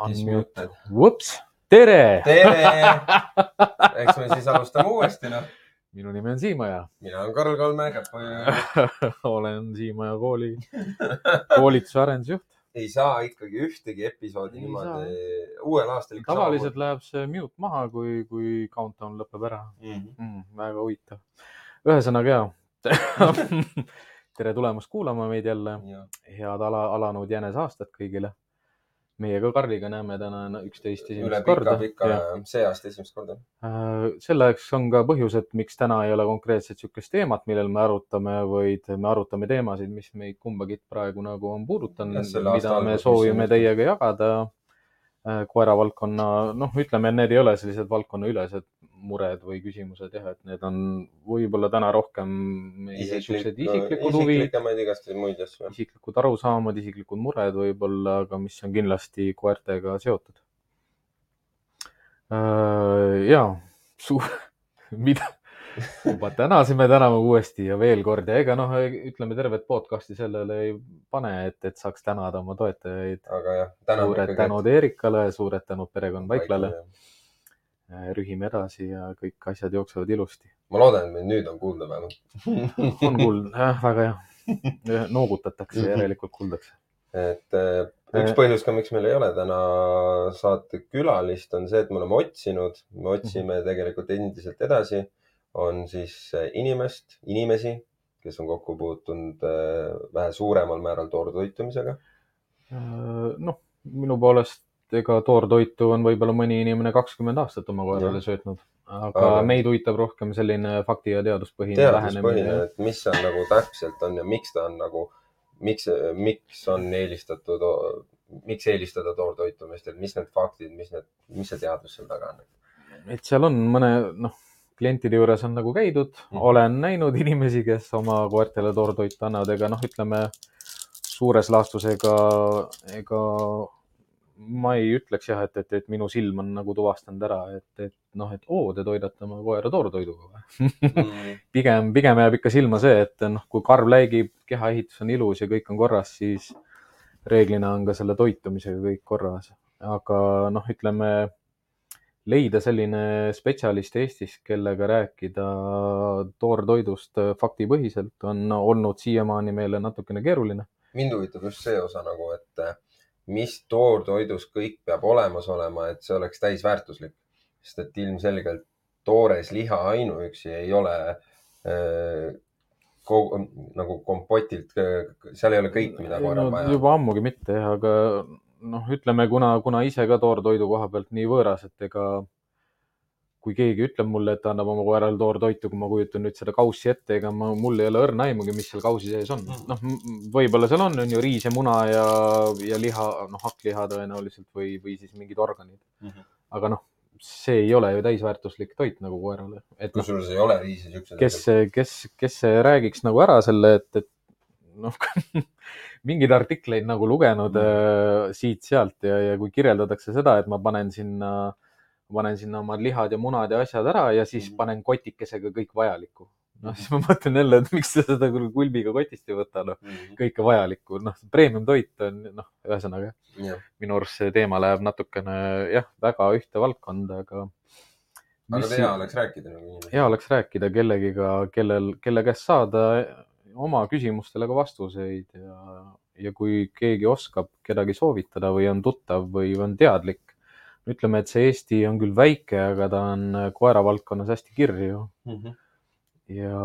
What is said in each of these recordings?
Unmuted. Vups, tere! tere! eks me siis alustame uuesti, noh. minu nimi on Siimaja. mina olen Karl Kalme, käppa olen Siimaja kooli koolituse arendusjuht. ei saa ikkagi ühtegi episoodi Ei niimoodi uuel aastal tavaliselt läheb see mute maha, kui, kui countdown lõpeb ära mm. mm,. väga huvitav. ühesõnaga ja tere tulemast kuulama meid jälle. -hmm. head ala, alanud jäneseaastat kõigile. Meie ka Karliga näeme täna üksteist üle esimest pika, korda. pika, see aasta esimest korda. selleks on ka põhjused, miks täna ei ole konkreetselt niisugust teemat, millel me arutame, vaid me arutame teemasid, mis meid kumbagi praegu nagu on puudutanud mida me soovime teiega jagada. koera valdkonna, noh, ütleme, need ei ole sellised valdkonnaülesed mured või küsimused jah, et need on võib-olla täna rohkem meie siuksed isiklikud huvid, isiklikud arusaamad, isiklikud mured võib-olla, aga mis on kindlasti koertega seotud. ja suur, mida, juba tänasime täname uuesti ja veel kord. Ja ega noh, ütleme tervet podcast'i sellele ei pane, et, et saaks tänada oma toetajaid. aga jah, täna suured tänud Eerikale, suured tänud perekond Vaiklale, rühime edasi ja kõik asjad jooksevad ilusti. ma loodan, et meid nüüd on kuulda vähemalt. on kuulda, väga hea. noogutatakse, järelikult kuuldakse. et eh, üks põhjus ka, miks meil ei ole täna saatekülalist, on see, et me oleme otsinud, me otsime tegelikult endiselt edasi, on siis eh, inimest, inimesi, kes on kokku puutunud vähe suuremal määral toortoitumisega. noh, minu poolest ega toortoitu on võib-olla mõni inimene kakskümmend aastat oma koerale söötnud, aga meid huvitab rohkem selline fakti ja teaduspõhine lähenemine. et mis seal nagu täpselt on ja miks ta on nagu, miks, miks on eelistatud, miks eelistada toortoitumist, et mis need faktid, mis need, mis see teadus seal taga on? et seal on mõne, noh, klientide juures on nagu käidud mm. -hmm. olen näinud inimesi, kes oma koertele toortoitu annavad, ega noh, ütleme suures laastus, ega, ega ma ei ütleks jah, et, et, et minu silm on nagu tuvastanud ära, et, et noh, et oo, te toidate oma koera toortoiduga või? pigem, pigem jääb ikka silma see, et noh, kui karv läigib, kehaehitus on ilus ja kõik on korras, siis reeglina on ka selle toitumisega kõik korras. aga noh, ütleme leida selline spetsialist Eestis, kellega rääkida toortoidust faktipõhiselt on olnud siiamaani meile natukene keeruline. mind huvitab just see osa nagu, et mis toortoidus kõik peab olemas olema, et see oleks täisväärtuslik. sest et ilmselgelt toores liha ainuüksi ei ole äh, kogu, nagu kompotilt, seal ei ole kõik, mida koeral no, vaja on. juba ammugi mitte jah, aga noh, ütleme, kuna, kuna ise ka toortoidu koha pealt nii võõras, et ega kui keegi ütleb mulle, et ta annab oma koerale toortoitu, kui ma kujutan nüüd seda kaussi ette, ega ma, mul ei ole õrna aimugi, mis seal kausi sees on. Mhm. noh, võib-olla seal on, on ju riis ja muna ja, ja liha, noh, hakkliha tõenäoliselt või, või siis mingid organid. Mhm. aga noh, see ei ole ju täisväärtuslik toit nagu koerale, et noh, kusjuures ei ole riisi siukseid. kes, kes, kes see räägiks nagu ära selle, et, et noh, mingeid artikleid nagu lugenud Mm. mm. siit-sealt ja, ja kui kirjeldatakse seda, et ma panen sinna, panen sinna oma lihad ja munad ja asjad ära ja siis Mm. mm. panen kotikesega kõik vajalikku. noh, siis ma mõtlen jälle, et miks sa seda küll kulbiga kotist ei võta, noh, Mhm. kõike vajalikku, noh, premium toit on, noh, ühesõnaga jah, minu arust see teema läheb natukene jah, väga ühte valdkonda, aga. aga hea oleks rääkida nagu hea oleks rääkida kellegiga, kellel, kelle käest saada oma küsimustele ka vastuseid ja, ja kui keegi oskab kedagi soovitada või on tuttav või on teadlik. ütleme, et see Eesti on küll väike, aga ta on koera valdkonnas hästi kirju Mhm. ja,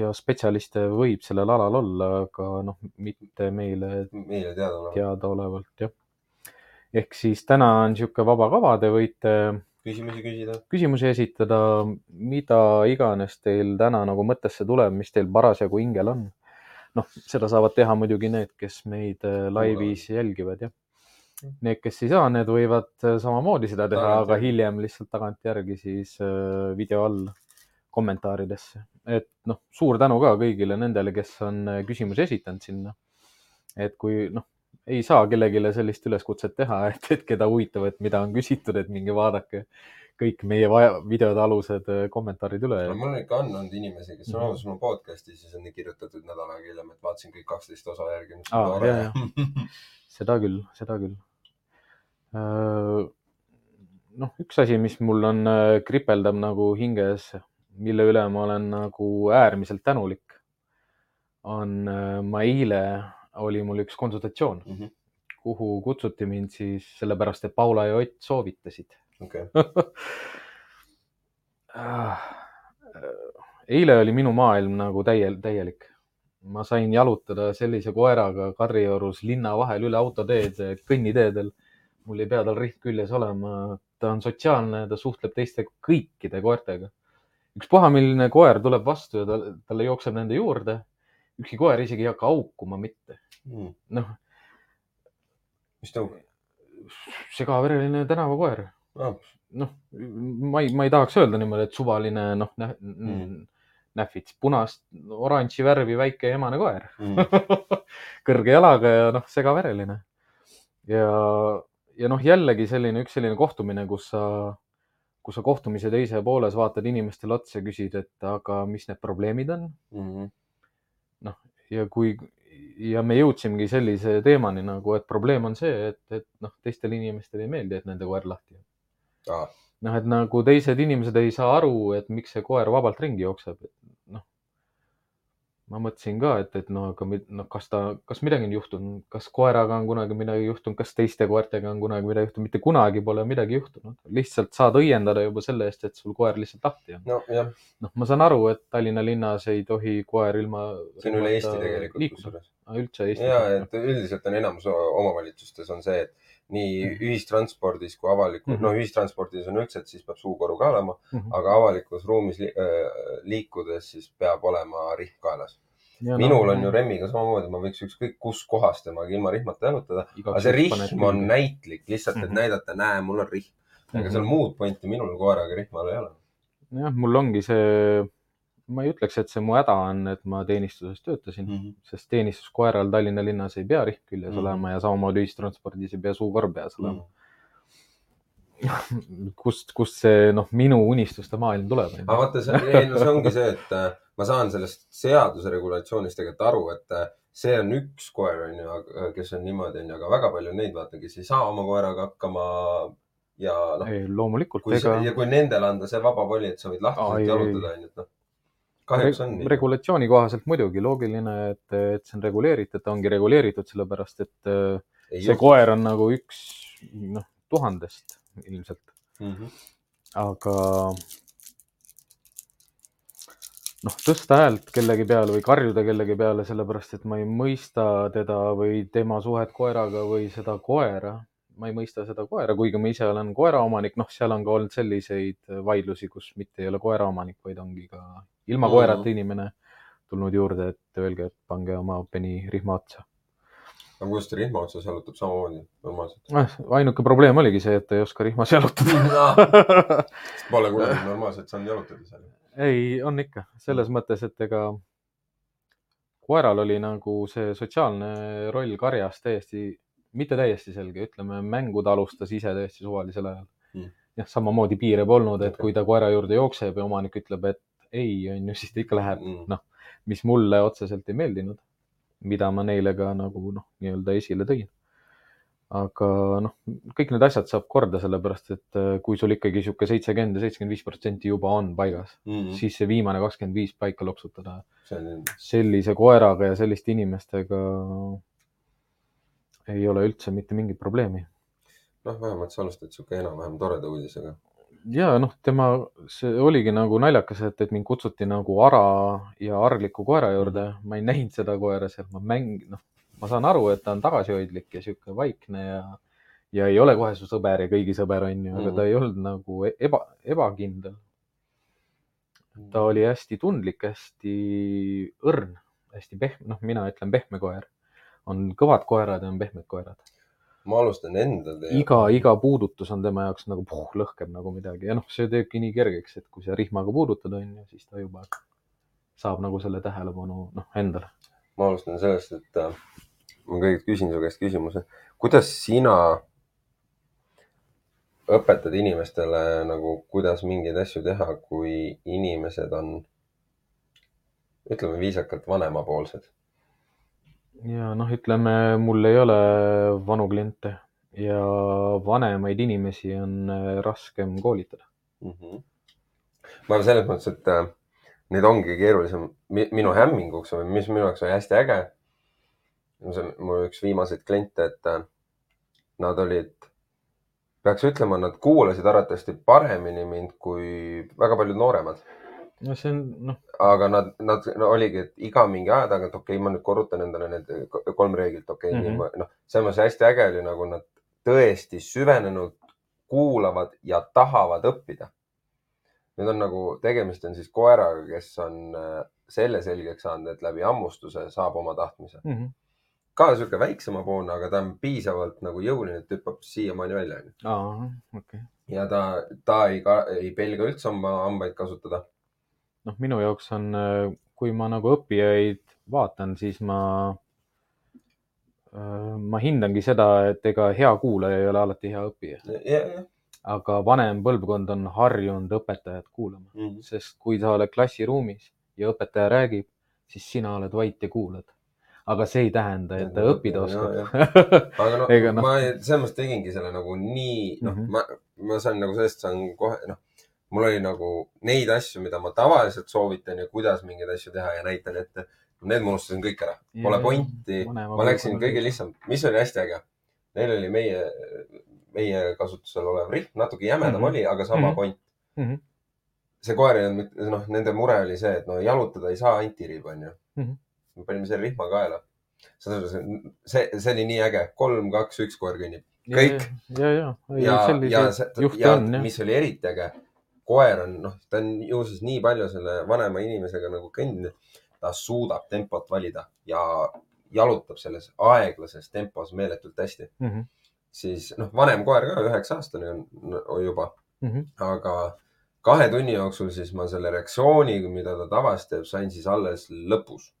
ja spetsialiste võib sellel alal olla, aga noh, mitte meile meile teadaolevalt. teadaolevalt jah. ehk siis täna on niisugune vaba kava, te võite küsimusi küsida. küsimusi esitada, mida iganes teil täna nagu mõttesse tuleb, mis teil parasjagu hingel on. noh, seda saavad teha muidugi need, kes meid äh, laivis jälgivad, jah. Need, kes ei saa, need võivad äh, samamoodi seda teha, aga hiljem lihtsalt tagantjärgi siis äh, video all kommentaaridesse. et noh, suur tänu ka kõigile nendele, kes on äh, küsimusi esitanud sinna. et kui noh, ei saa kellelegi sellist üleskutset teha, et, et keda huvitab, et mida on küsitud, et minge vaadake kõik meie vaja, videode alused kommentaarid üle no mul ikka on olnud inimesi, kes on Mhm. olnud sul podcast'i, siis on kirjutatud nädal aega hiljem, et vaatasin kõik kaksteist osa järgi. Seda küll, seda küll. Noh, üks asi, mis mul on, äh, kripeldab nagu hinges, mille üle ma olen nagu äärmiselt tänulik, on, äh, ma eile oli mul üks konsultatsioon mm, -hmm. kuhu kutsuti mind siis sellepärast, et Paula ja Ott soovitasid okay. Ah, eile oli minu maailm nagu täiel, täielik. ma sain jalutada sellise koeraga Kadriorus linna vahel üle autoteed, kõnniteedel. Mul ei pea tal riht küljes olema, ta on sotsiaalne, ta suhtleb teiste kõikide koertega. ükspuha, milline koer tuleb vastu ja ta, talle jookseb nende juurde. ükski koer isegi ei hakka haukuma mitte mm.. noh. mis ta on? segavereline tänavakoer ah.. noh, ma ei, ma ei tahaks öelda niimoodi, et suvaline noh nä, mm. näfits, punast, oranži värvi väike emane koer mm. kõrge jalaga ja noh, segavereline. ja ja noh, jällegi selline üks selline kohtumine, kus sa, kus sa kohtumise teise pooles vaatad inimestele otsa ja küsid, et aga mis need probleemid on? Mm -hmm.. noh, ja kui ja me jõudsimegi sellise teemani nagu, et probleem on see, et, et noh, teistele inimestele ei meeldi, et nende koer lahti on. Ah.. noh, et nagu teised inimesed ei saa aru, et miks see koer vabalt ringi jookseb, et ma mõtlesin ka, et, et noh, aga noh, kas ta, kas midagi on juhtunud, kas koeraga on kunagi midagi juhtunud, kas teiste koertega on kunagi midagi juhtunud, mitte kunagi pole midagi juhtunud, lihtsalt saad õiendada juba selle eest, et sul koer lihtsalt lahti on. nojah. noh, ma saan aru, et Tallinna linnas ei tohi koer ilma. see on üle Eesti tegelikult kusjuures. üldse Eestis. ja, et üldiselt on enamus omavalitsustes on see, et nii mm. ühistranspordis kui avalikus mm, -hmm. no ühistranspordis on üldse, et siis peab suukoru ka olema mm, -hmm. aga avalikus ruumis li äh, liikudes siis peab olema rihm kaelas. Ja minul no, on ju remmiga samamoodi, ma võiks ükskõik kus kohas temaga ilma rihmata jalutada, aga see rihm on näitlik lihtsalt, et mm -hmm. näidata, näe, mul on rihm. ega seal muud pointi minul koeraga rihmal ei ole. jah, mul ongi see ma ei ütleks, et see mu häda on, et ma teenistuses töötasin mm, -hmm. sest teenistuskoeral Tallinna linnas ei pea riht küljes mm -hmm. olema ja samamoodi ühistranspordis ei pea suukorv peas olema mm. -hmm. kust, kust see noh, minu unistuste maailm tuleb? aga vaata, see, no see ongi see, et äh, ma saan sellest seaduse regulatsioonist tegelikult aru, et äh, see on üks koer, on ju, kes on niimoodi, on ju, aga väga palju on neid, vaata, kes ei saa oma koeraga hakkama ja noh. loomulikult. ega... ja kui nendele anda see vaba voli, et sa võid lahti jalutada, on ju, et noh kahjuks on nii. regulatsiooni kohaselt muidugi loogiline, et, et see on reguleeritud, ta ongi reguleeritud sellepärast, et Ei see juht. koer on nagu üks noh, tuhandest ilmselt mm. -hmm. aga noh, tõsta häält kellegi peale või karjuda kellegi peale, sellepärast et ma ei mõista teda või tema suhet koeraga või seda koera ma ei mõista seda koera, kuigi ma ise olen koeraomanik, noh, seal on ka olnud selliseid vaidlusi, kus mitte ei ole koeraomanik, vaid ongi ka ilma koerata inimene tulnud juurde, et öelge, et pange oma peni rihma otsa. aga kuidas ta rihma otsas jalutab samamoodi normaalselt eh,? ainuke probleem oligi see, et ta ei oska rihmas jalutada Pole kunagi normaalselt saanud jalutada seal? ei, on ikka, selles mõttes, et ega koeral oli nagu see sotsiaalne roll karjas täiesti, mitte täiesti selge, ütleme, mängu ta alustas ise täiesti suvalisel ajal mm. jah, samamoodi piire polnud, et kui ta koera juurde jookseb ja omanik ütleb, et ei, on ju, siis ta ikka läheb mm., noh, mis mulle otseselt ei meeldinud, mida ma neile ka nagu noh, nii-öelda esile tõin. aga noh, kõik need asjad saab korda, sellepärast et äh, kui sul ikkagi niisugune seitsekümmend ja seitsekümmend viis protsenti juba on paigas mm, -hmm. siis see viimane kakskümmend viis paika loksutada sellise koeraga ja selliste inimestega ei ole üldse mitte mingit probleemi. noh, vähemalt sa alustad niisugune enam-vähem toreda uudisega ja noh, tema, see oligi nagu naljakas, et, et mind kutsuti nagu ara ja argliku koera juurde. ma ei näinud seda koera seal, ma mäng-, noh, ma saan aru, et ta on tagasihoidlik ja sihuke vaikne ja, ja ei ole kohe su sõber ja kõigi sõber, on ju, aga ta mhm. ei olnud nagu e-, eba, ebakindel. ta oli hästi tundlik, hästi õrn, hästi pehme, noh, mina ütlen pehme koer. On kõvad koerad ja on pehmed koerad ma alustan enda teema. iga, iga puudutus on tema jaoks nagu puh, lõhkeb nagu midagi ja noh, see teebki nii kergeks, et kui sa rihmaga puudutad, on ju, siis ta juba saab nagu selle tähelepanu noh, endale. ma alustan sellest, et äh, ma kõigepealt küsin su käest küsimuse, kuidas sina õpetad inimestele nagu, kuidas mingeid asju teha, kui inimesed on, ütleme viisakalt, vanemapoolsed ja noh, ütleme, mul ei ole vanu kliente ja vanemaid inimesi on äh, raskem koolitada. mm. -hmm. ma arvan selles mõttes, et äh, neid ongi keerulisem mi, minu hämminguks või mis minu jaoks oli hästi äge. mul üks viimaseid kliente, et äh, nad olid, peaks ütlema, nad kuulasid arvatavasti paremini mind kui väga paljud nooremad. No see on, noh, aga nad, nad no, oligi, et iga mingi aja tagant, okei okay,, ma nüüd korrutan endale need ko- kolm reeglit, okei okay, mm. -hmm. noh, mõttes hästi äge oli nagu nad tõesti süvenenult kuulavad ja tahavad õppida. nüüd on nagu, tegemist on siis koeraga, kes on äh, selle selgeks saanud, et läbi hammustuse saab oma tahtmise. mhm. ka sihuke väiksemapoolne, aga ta on piisavalt nagu jõuline, et hüppab siiamaani välja. okei. ja ta, ta ei, ei pelga üldse oma hambaid kasutada. noh, minu jaoks on, kui ma nagu õppijaid vaatan, siis ma, ma hindangi seda, et ega hea kuulaja ei ole alati hea õppija, jah. aga vanem põlvkond on harjunud õpetajat kuulama, Mhm. sest kui sa oled klassiruumis ja õpetaja räägib, siis sina oled vait ja kuulad. aga see ei tähenda, et ta õppida oskab. aga no, noh. ma selles mõttes tegingi selle nagu nii, noh mm. -hmm., ma, ma sain nagu sellest saan kohe, noh, mul oli nagu neid asju, mida ma tavaliselt soovitan ja kuidas mingeid asju teha ja näitan ette. Need ma unustasin kõik ära, pole pointi. ma läksin kõige. lihtsam, mis oli hästi äge. Neil oli meie, meie kasutusel olev rihm, natuke jämedam mm. -hmm. oli, aga sama Mhm. point. Mhm. see koer ei olnud, noh, nende mure oli see, et no jalutada ei saa antirib, onju Mhm. me panime selle rihma kaela. see, see, see oli nii äge, kolm, kaks, üks koer kõnnib kõik.. ja, ja, ja ja, ja selliseid, juhte ja on jah. mis oli eriti äge, koer on, noh, ta on ju siis nii palju selle vanema inimesega nagu kõndinud, ta suudab tempot valida ja jalutab selles aeglases tempos meeletult hästi. Mhm, siis noh, vanem koer ka, üheksa aastane on juba, mhm. aga kahe tunni jooksul siis ma selle reaktsiooni, mida ta tavaliselt teeb, sain siis alles lõpus.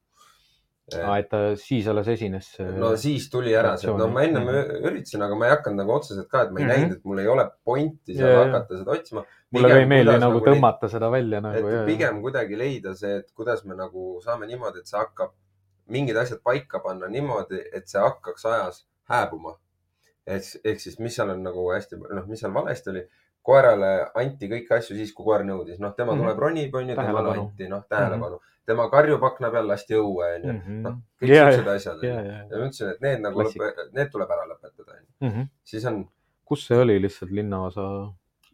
aa, et ta siis alles esines. no siis tuli ära see, no ma ennem üritasin, aga ma ei hakanud nagu otseselt ka, et ma ei Mhm. näinud, et mul ei ole pointi seal ja. hakata seda otsima. mulle ka ei meeldi nagu tõmmata seda välja nagu. et pigem kuidagi leida see, et kuidas me nagu saame niimoodi, et see hakkab mingid asjad paika panna niimoodi, et see hakkaks ajas hääbuma. ehk, ehk siis, mis seal on nagu hästi, noh, mis seal valesti oli, koerale anti kõiki asju siis, kui koer nõudis, noh, tema Mhm. tuleb ronib, onju, temale anti, noh, tähelepanu. Tema karjub akna peal, lasti õue, onju. Mhm. noh, kõik ja, siuksed asjad. ja, ja ja, ma ütlesin, et need nagu, need tuleb ära lõpetada, onju. ja. siis on, kus see oli lihtsalt linnaosa?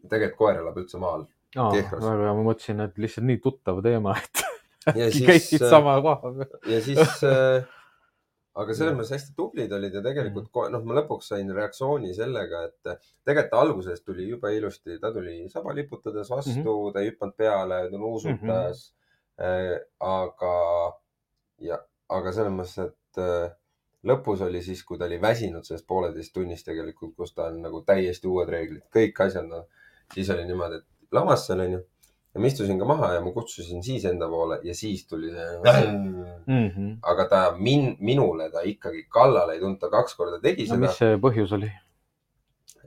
tegelikult koer elab üldse maal. aa, Kehras. väga hea, ma mõtlesin, et lihtsalt nii tuttav teema, et ja äkki käisid äh, sama koha peal. ja siis äh,, aga selles mõttes hästi tublid olid ja tegelikult Mhm. mm. noh, ma lõpuks sain reaktsiooni sellega, et äh, tegelikult alguses tuli jube ilusti, ta tuli saba liputades vastu mm, Mhm. -hmm. ta ei hüpanud peale, ta nuusutas mm. -hmm. aga, ja, aga selles mõttes, et äh, lõpus oli siis, kui ta oli väsinud sellest pooleteist tunnist tegelikult, kus ta on nagu täiesti uued reeglid, kõik asjad no,, siis oli niimoodi, et lamas seal onju ja ma istusin ka maha ja ma kutsusin siis enda poole ja siis tuli see Mhm. aga ta min,, minule ta ikkagi kallale ei tulnud, ta kaks korda tegi no seda mis see põhjus oli?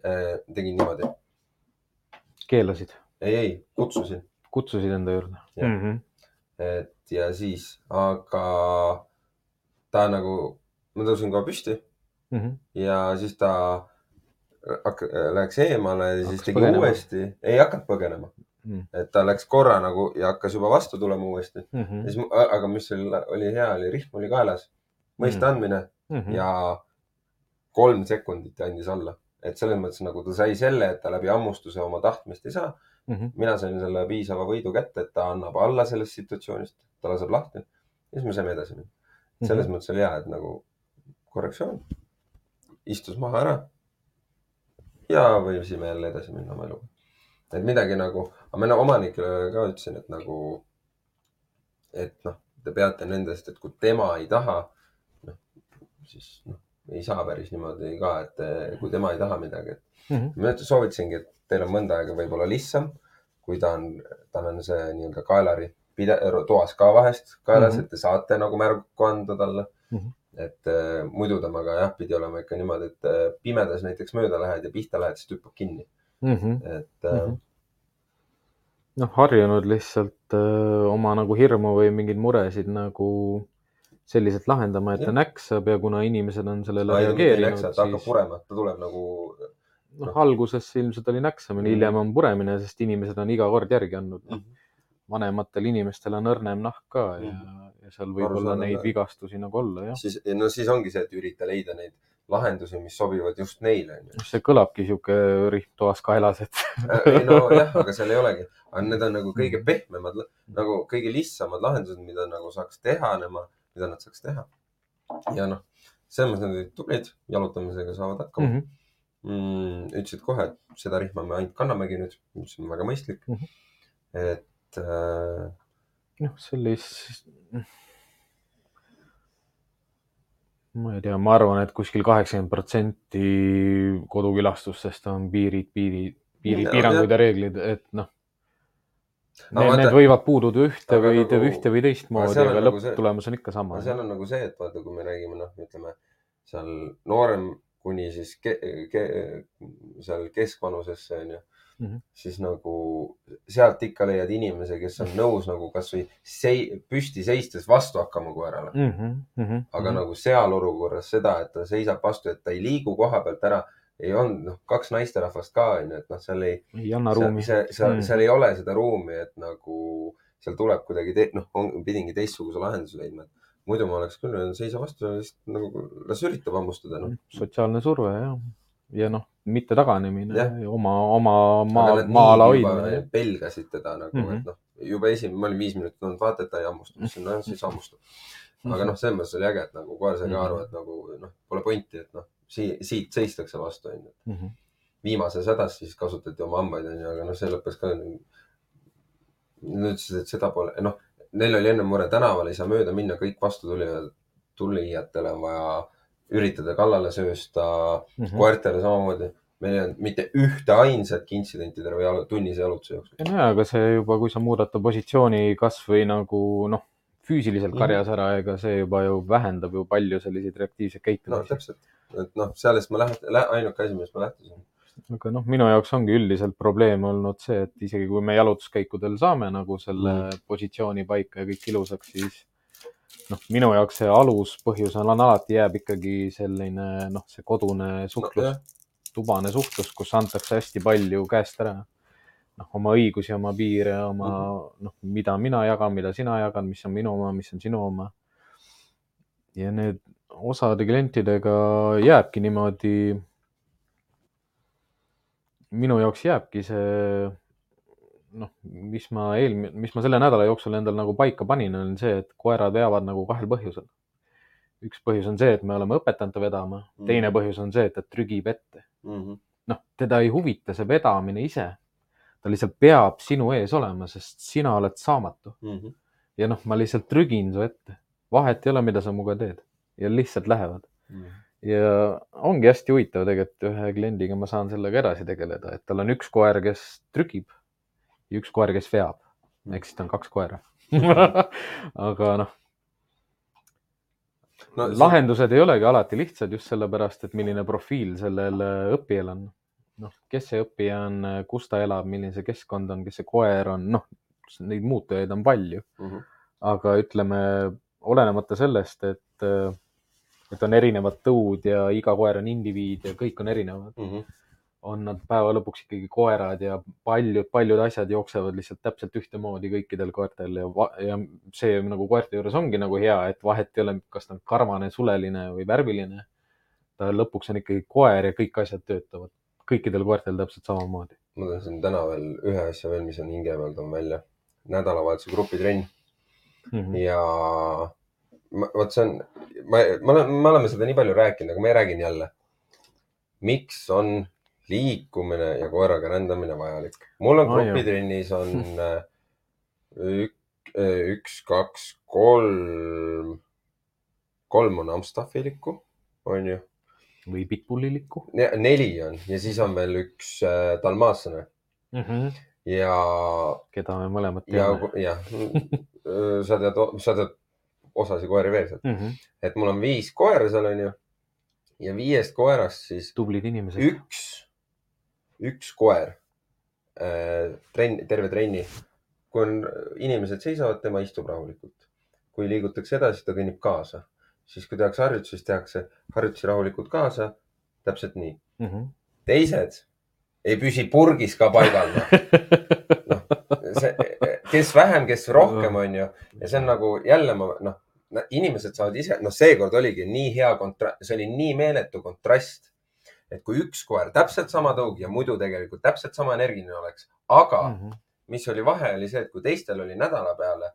äh,. tegin niimoodi, keelasid, ei, ei, kutsusin, kutsusid enda juurde? Mhm. Jah. Et ja siis, aga ta nagu, ma tõusin kohe püsti Mhm. ja siis ta hak-, läks eemale ja siis Hakkas tegi põgenema. uuesti, ei hakanud põgenema Mm. et ta läks korra nagu ja hakkas juba vastu tulema uuesti. Mhm. ja siis, aga mis oli, oli hea, oli rihm oli kaelas, mõista Mm. andmine Mhm. ja kolm sekundit andis alla, et selles mõttes nagu ta sai selle, et ta läbi hammustuse oma tahtmist ei saa. Mhm. mina sain selle piisava võidu kätte, et ta annab alla sellest situatsioonist, ta laseb lahti ja siis me saime edasi minna. selles Mhm. mõttes oli hea, et nagu korrektsioon, istus maha ära ja võisime jälle edasi minna oma eluga. et midagi nagu, aga ma omanikele ka ütlesin, et nagu, et noh, te peate nendest, et kui tema ei taha, noh, siis noh, ei saa päris niimoodi ka, et eh, kui tema ei taha midagi, et Mhm. ma nüüd soovitasingi, et teil on mõnda aega võib-olla lihtsam, kui ta on, tal on see nii-öelda kaelari pide-, toas ka vahest kaelas mm. -hmm. et te saate nagu märku anda talle mm. -hmm. et äh, muidu temaga jah, pidi olema ikka niimoodi, et äh, pimedas näiteks mööda lähed ja pihta lähed, siis ta hüppab kinni, Mhm. et äh, Mhm. noh, harjunud lihtsalt öö, oma nagu hirmu või mingeid muresid nagu selliselt lahendama, et ta Jah. näksab ja kuna inimesed on sellele ta reageerinud, ta hakkab siis purema, ta tuleb nagu, noh, alguses ilmselt oli näksamine, Mhm. hiljem on puremine, sest inimesed on iga kord järgi andnud. noh, Mhm. vanematel inimestel on õrnem nahk ka ja, ja seal võib olla Arusaadav, neid vigastusi nagu olla, jah. siis, no siis ongi see, et ürita leida neid lahendusi, mis sobivad just neile, onju. see kõlabki sihuke rihm toas kaelas, et ei nojah, aga seal ei olegi, aga need on nagu Mhm. kõige pehmemad, nagu kõige lihtsamad lahendused, mida nagu saaks teha nemad, mida nad saaks teha. ja noh, selles mõttes nad olid tublid, jalutamisega saavad hakkama Mhm. mm,. ütlesid kohe, et seda rihma me ainult kannamegi nüüd, mis on väga mõistlik Mhm. et äh, noh, sellist, ma ei tea, ma arvan, et kuskil kaheksakümmend protsenti kodukülastustest on piirid, piiri, piiri Ja, piirangud ja reeglid, et noh. No Need, vaata- need võivad puududa ühte Aga või nagu- ühte või teistmoodi, on aga nagu lõpptulemus on ikka sama aga. seal on nagu see, et vaata, kui me räägime, noh, ütleme seal noorem kuni siis ke, ke, seal keskvanusesse onju mm. -hmm. siis nagu sealt ikka leiad inimese, kes on nõus nagu kasvõi sei, püsti seistes vastu hakkama koerale. mm. -hmm, mm -hmm, aga nagu seal olukorras seda, et ta seisab vastu, et ta ei liigu koha pealt ära, ei olnud, noh, kaks naisterahvast ka onju, et noh, seal ei, ei anna seal, ruumi. see, seal, Mm. seal ei ole seda ruumi, et nagu seal tuleb kuidagi te,, noh, pidingi teistsuguse lahenduse leidma. muidu ma oleks küll öelnud, seisa vastu, lihtsalt nagu las üritab hammustada, noh. sotsiaalne surve jah, ja noh, mitte taganemine Jah., oma, oma maa maa-ala hoidmine. pelgasid teda nagu mm, Mhm. -hmm. et noh, juba esimene, ma olin viis minutit olnud, vaata, et ta ei hammusta, ma ütlesin, noh, siis hammustab. aga noh, selles mõttes oli äge, et nagu koer sai ka Mhm. aru, et nagu noh, pole pointi, et noh, siit, siit seistakse vastu, onju. Mhm. viimases hädas siis kasutati oma hambaid, onju, aga noh, see lõppes ka. Nad ütlesid, et seda pole, noh, neil oli enne mure, tänaval ei saa mööda minna, kõik vastutulijad, tulijatele on vaja üritada kallale söösta mm, Mhm. koertele samamoodi. meil ei olnud mitte ühte ainsatki intsidenti terve jalu, tunnise jalutuse jooksul. nojah, aga see juba, kui sa muudad ta positsiooni kasvõi nagu noh, füüsiliselt Mhm. karjas ära, ega see juba ju vähendab ju palju selliseid reaktiivseid käitumisi no,. täpselt, et noh, sellest ma läht-, ainuke asi, millest ma lähtusin. aga noh, minu jaoks ongi üldiselt probleem olnud see, et isegi kui me jalutuskäikudel saame nagu selle mm. positsiooni paika ja kõik ilusaks, siis noh, minu jaoks see aluspõhjus on, on alati jääb ikkagi selline noh, see kodune suhtlus no,, tubane suhtlus, kus antakse hästi palju käest ära. noh, oma õigusi, oma piire, oma Mhm. noh, mida mina jagan, mida sina jagad, mis on minu oma, mis on sinu oma. ja need osade klientidega jääbki niimoodi. minu jaoks jääbki see noh, mis ma eelmine, mis ma selle nädala jooksul endal nagu paika panin, on see, et koerad veavad nagu kahel põhjusel. üks põhjus on see, et me oleme õpetanud ta vedama, teine Mhm. põhjus on see, et ta trügib ette Mm -hmm. noh, teda ei huvita see vedamine ise. Ta lihtsalt peab sinu ees olema, sest sina oled saamatu Mm -hmm. ja noh, ma lihtsalt trügin su ette. vahet ei ole, mida sa minuga teed ja lihtsalt lähevad ja ongi hästi huvitav tegelikult ühe kliendiga ma saan sellega edasi tegeleda, et tal on üks koer, kes trügib ja üks koer, kes veab. ehk siis ta on kaks koera. aga noh, no, lahendused ei olegi alati lihtsad just sellepärast, et milline profiil sellel õppijal on. noh, kes see õppija on, kus ta elab, milline see keskkond on, kes see koer on, noh, neid muutujaid on palju, Mm -hmm. aga ütleme, olenemata sellest, et, et on erinevad tõud ja iga koer on indiviid ja kõik on erinevad, Mm -hmm. on nad päeva lõpuks ikkagi koerad ja paljud, paljud asjad jooksevad lihtsalt täpselt ühtemoodi kõikidel koertel ja, ja see nagu koerte juures ongi nagu hea, et vahet ei ole, kas ta on karvane, suleline või värviline. ta lõpuks on ikkagi koer ja kõik asjad töötavad kõikidel koertel täpselt samamoodi. ma tahtsin täna veel ühe asja veel, mis on hinge peal, toon välja. nädalavahetuse grupitrenn Mhm. ja ma- vot see on, ma, ma olen, me oleme seda nii palju rääkinud, aga ma räägin jälle. miks on liikumine ja koeraga rändamine vajalik? mul on grupitrennis on äh, ük, üks, kaks, kolm, kolm on Amstaffilikku, onju. Või pitbullilikku neli on ja siis on veel üks äh, dalmaatsene mm. -hmm. ja keda me mõlemad ja teame., jah, sa tead, sa tead osasid koeri veel sealt, Mm -hmm. et mul on viis koera seal onju. ja viiest koerast siis tublid inimesed. üks, üks koer äh,, trenn, terve trenni. kui on, inimesed seisavad, tema istub rahulikult. kui liigutakse edasi, ta kõnnib kaasa, siis kui tehakse harjutusi, siis tehakse harjutusi rahulikult kaasa. täpselt nii. Mhm. teised ei püsi purgis ka paigal. see, kes vähem, kes rohkem, onju. ja see on nagu jälle ma noh, inimesed saavad ise, noh, seekord oligi nii hea kontrast, see oli nii meeletu kontrast. et kui üks koer täpselt sama tõug ja muidu tegelikult täpselt sama energiline oleks, aga Mhm. mis oli vahe, oli see, et kui teistel oli nädala peale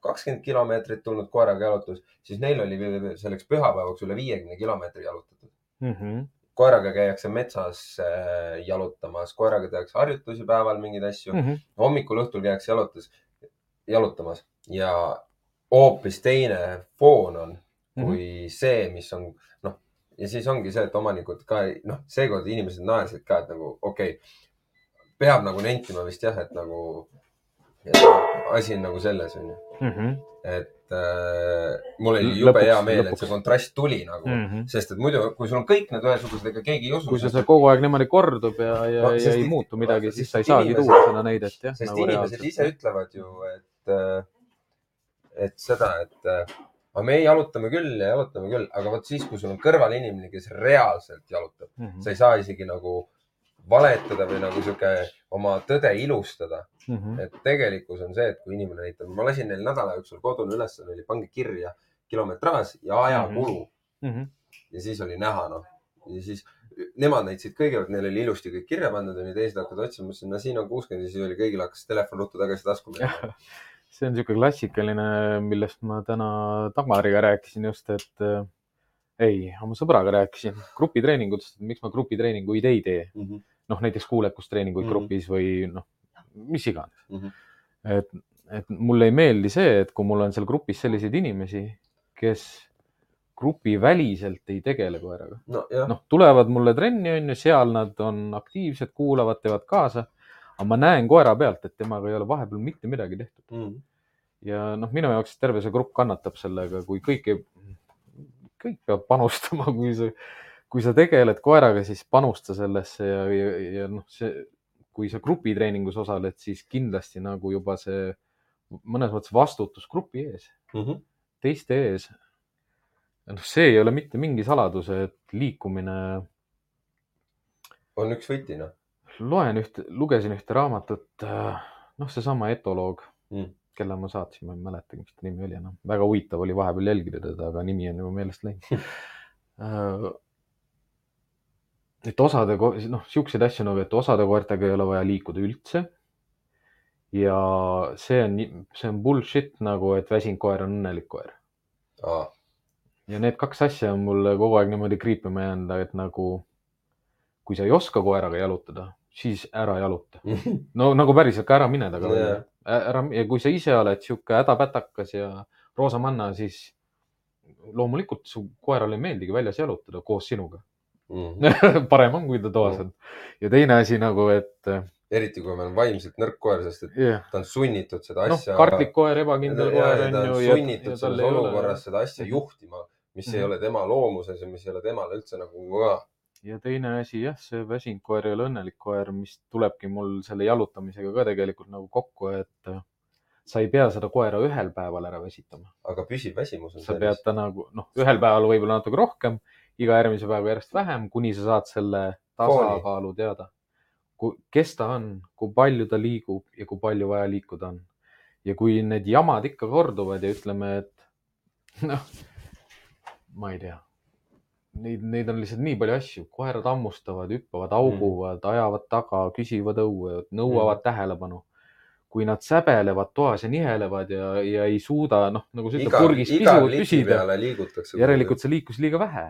kakskümmend kilomeetrit tulnud koeraga jalutus, siis neil oli selleks pühapäevaks üle viiekümne kilomeetri jalutatud. Mhm. koeraga käiakse metsas äh, jalutamas, koeraga tehakse harjutusi päeval, mingeid asju. Mhm. hommikul, õhtul käiakse jalutus, jalutamas ja hoopis teine foon on Mhm. kui see, mis on noh, ja siis ongi see, et omanikud ka noh, seekord inimesed naersid ka, et nagu okei okay,, peab nagu nentima vist jah, et nagu asi on nagu selles onju, Mhm. et äh, mul oli jube Lõpuks- hea meel, et see kontrast tuli nagu mm. -hmm. sest et muidu, kui sul on kõik need ühesugused, ega keegi ei usu. kui see see kogu aeg niimoodi kordub ja, ja No, ja ei muutu midagi, siis sa ei saagi tuua seda näidet jah. sest nagu inimesed ise ütlevad ju, et, et seda, et äh, aga me jalutame küll ja jalutame küll, aga vot siis, kui sul on kõrval inimene, kes reaalselt jalutab, Mhm. sa ei saa isegi nagu valetada või nagu sihuke oma tõde ilustada. Mhm. et tegelikkus on see, et kui inimene näitab, ma lasin neil nädala jooksul kodune ülesanne oli, pange kirja kilometraaž ja ajakulu Mhm. ja siis oli näha, noh. ja siis nemad näitasid kõigepealt, neil oli ilusti kõik kirja pandud, onju, teised hakkavad otsima, mõtlesin, no siin on kuuskümmend ja siis oli kõigil hakkas telefon ruttu tagasi tasku minema. see on niisugune klassikaline, millest ma täna Tamariga rääkisin just, et äh, ei, oma sõbraga rääkisin grupitreeningutest, miks ma grupitreeninguid ei tee. noh, näiteks kuulekustreeninguid mm -hmm. grupis või noh, mis iganes mm. -hmm. et, et mulle ei meeldi see, et kui mul on seal grupis selliseid inimesi, kes grupiväliselt ei tegele koeraga. nojah, noh, tulevad mulle trenni, on ju, seal nad on aktiivsed, kuulavad, teevad kaasa. aga ma näen koera pealt, et temaga ei ole vahepeal mitte midagi tehtud Mhm. ja noh, minu jaoks terve see grupp kannatab sellega, kui kõik ei, kõik peab panustama, kui sa, kui sa tegeled koeraga, siis panusta sellesse ja, ja, ja noh, see, kui sa grupitreeningus osaled, siis kindlasti nagu juba see mõnes mõttes vastutus grupi ees, Mhm. teiste ees. noh, see ei ole mitte mingi saladus, et liikumine on üks võti, noh. loen ühte, lugesin ühte raamatut, noh, seesama etoloog Mm. mm., kelle ma saatsin, ma ei mäletagi, mis ta nimi oli enam, väga huvitav oli vahepeal jälgida teda, aga nimi on juba meelest läinud. et osade, noh, siukseid asju nagu, et osade koertega ei ole vaja liikuda üldse. ja see on, see on bullshit nagu, et väsinud koer on õnnelik koer ja need kaks asja on mulle kogu aeg niimoodi kriipima jäänud, et nagu kui sa ei oska koeraga jalutada, siis ära jaluta. no nagu päriselt ka ära mine välja Jaa.. ära ja kui sa ise oled sihuke hädapätakas ja roosamanna, siis loomulikult su koerale ei meeldigi väljas jalutada koos sinuga. Mhm. parem on, kui ta toas on. ja teine asi nagu, et eriti kui meil on vaimselt nõrk koer, sest et jah, ta on sunnitud seda noh, asja. kartlik koer, ebakindel koer on ju. sunnitud selles olukorras seda asja Mhm. juhtima, mis ei Mhm. ole tema loomuses ja mis ei ole temale üldse nagu ka. ja teine asi jah, see väsinud koer ei ole õnnelik koer, mis tulebki mul selle jalutamisega ka tegelikult nagu kokku, et äh, sa ei pea seda koera ühel päeval ära väsitama. aga püsiv väsimus on sa pead ta nagu noh, ühel päeval võib-olla natuke rohkem, iga järgmise päeva järjest vähem, kuni sa saad selle tasakaalu teada. kes ta on, kui palju ta liigub ja kui palju vaja liikuda on. ja kui need jamad ikka korduvad ja ütleme, et noh, ma ei tea, neid, neid on lihtsalt nii palju asju, koerad hammustavad, hüppavad, auguvad mm., ajavad taga, küsivad õue, nõuavad mm. tähelepanu. kui nad säbelevad toas ja nihelevad ja, ja ei suuda, noh, nagu sa ütled, purgis iga pisu liki püsida, järelikult sa liikus liiga vähe.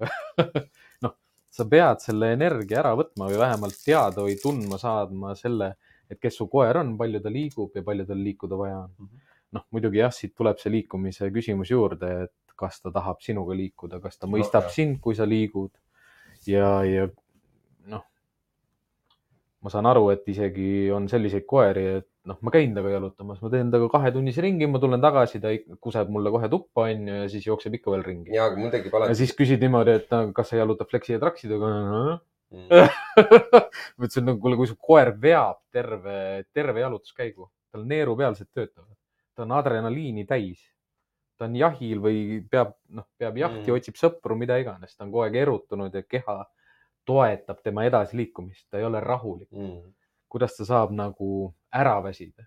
noh, sa pead selle energia ära võtma või vähemalt teada või tundma saadma selle, et kes su koer on, palju ta liigub ja palju tal liikuda vaja on Mhm.. noh, muidugi jah, siit tuleb see liikumise küsimus juurde, et kas ta tahab sinuga liikuda, kas ta No mõistab jah. sind, kui sa liigud ja, ja noh, ma saan aru, et isegi on selliseid koeri, et noh, ma käin temaga jalutamas, ma teen temaga kahetunnise ringi, ma tulen tagasi, ta kuseb mulle kohe tuppa onju ja siis jookseb ikka veel ringi. ja, aga mul tekib ja alati. siis küsid niimoodi, et kas sa jalutad fleksi ja traksidega? Mm. ma ütlesin, no kuule, kui su koer veab terve, terve jalutuskäigu, tal neerupealsed töötavad, ta on adrenaliini täis. ta on jahil või peab, noh, peab jahti mm., otsib sõpru, mida iganes, ta on kogu aeg erutunud ja keha toetab tema edasiliikumist, ta ei ole rahulik. mm.. Kuidas ta saab nagu ära väsida?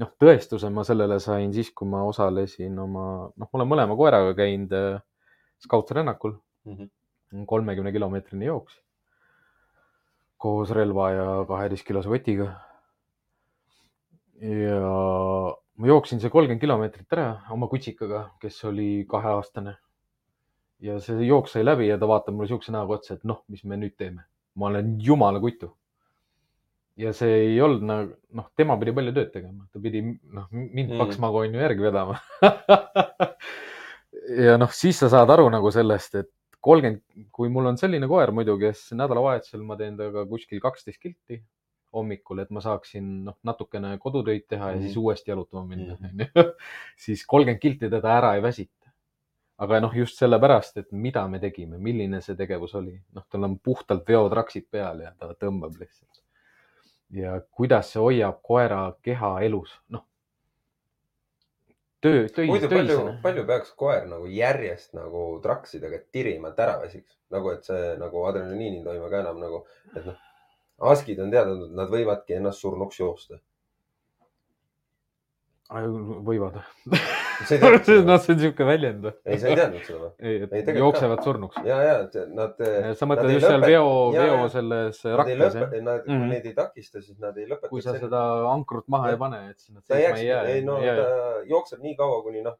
noh, tõestuse ma sellele sain siis, kui ma osalesin oma, noh, ma olen mõlema koeraga käinud äh, skautrännakul Mhm. kolmekümne kilomeetrine jooks koos relva ja kaheteist kilose kotiga. ja ma jooksin see kolmkümmend kilomeetrit ära oma kutsikaga, kes oli kaheaastane. ja see jooks sai läbi ja ta vaatab mulle siukse näoga otsa, et noh, mis me nüüd teeme. ma olen jumala kutu. Ja see ei olnud nagu, noh, tema pidi palju tööd tegema, ta pidi, noh, mind Mm. paks magu on ju järgi vedama. ja noh, siis sa saad aru nagu sellest, et kolmkümmend, kui mul on selline koer muidu, kes nädalavahetusel ma teen temaga kuskil kaksteist kilti hommikul, et ma saaksin noh, natukene kodutöid teha ja Mhm. siis uuesti jalutama minna Mhm. onju. siis kolmkümmend kilti teda ära ei väsita. aga noh, just sellepärast, et mida me tegime, milline see tegevus oli, noh, tal on puhtalt veotraksid peal ja ta tõmbab lihtsalt. Ja kuidas see hoiab koera keha elus, noh. töö, töis, muidu palju palju peaks koer nagu järjest nagu traksidega tirima, et ära väsiks, nagu et see nagu adrenaliini toime ka enam nagu, et noh, askid on teada, nad võivadki ennast surnuks joosta. võivad. ei teadnud seda noh, see on siuke väljend ei, sa ei teadnud seda või? ei, Ei, et tegelikult jooksevad surnuks. ja, ja et nad. sa mõtled ei just seal veo, veo selles ei rakkes jah? nad, kui Mhm. neid ei takista, siis nad ei lõpeta. kui sa seda ankrut maha Jah. ei pane, et siis nad ei seisma ei, jää. ei no ta jookseb nii kaua, kuni noh,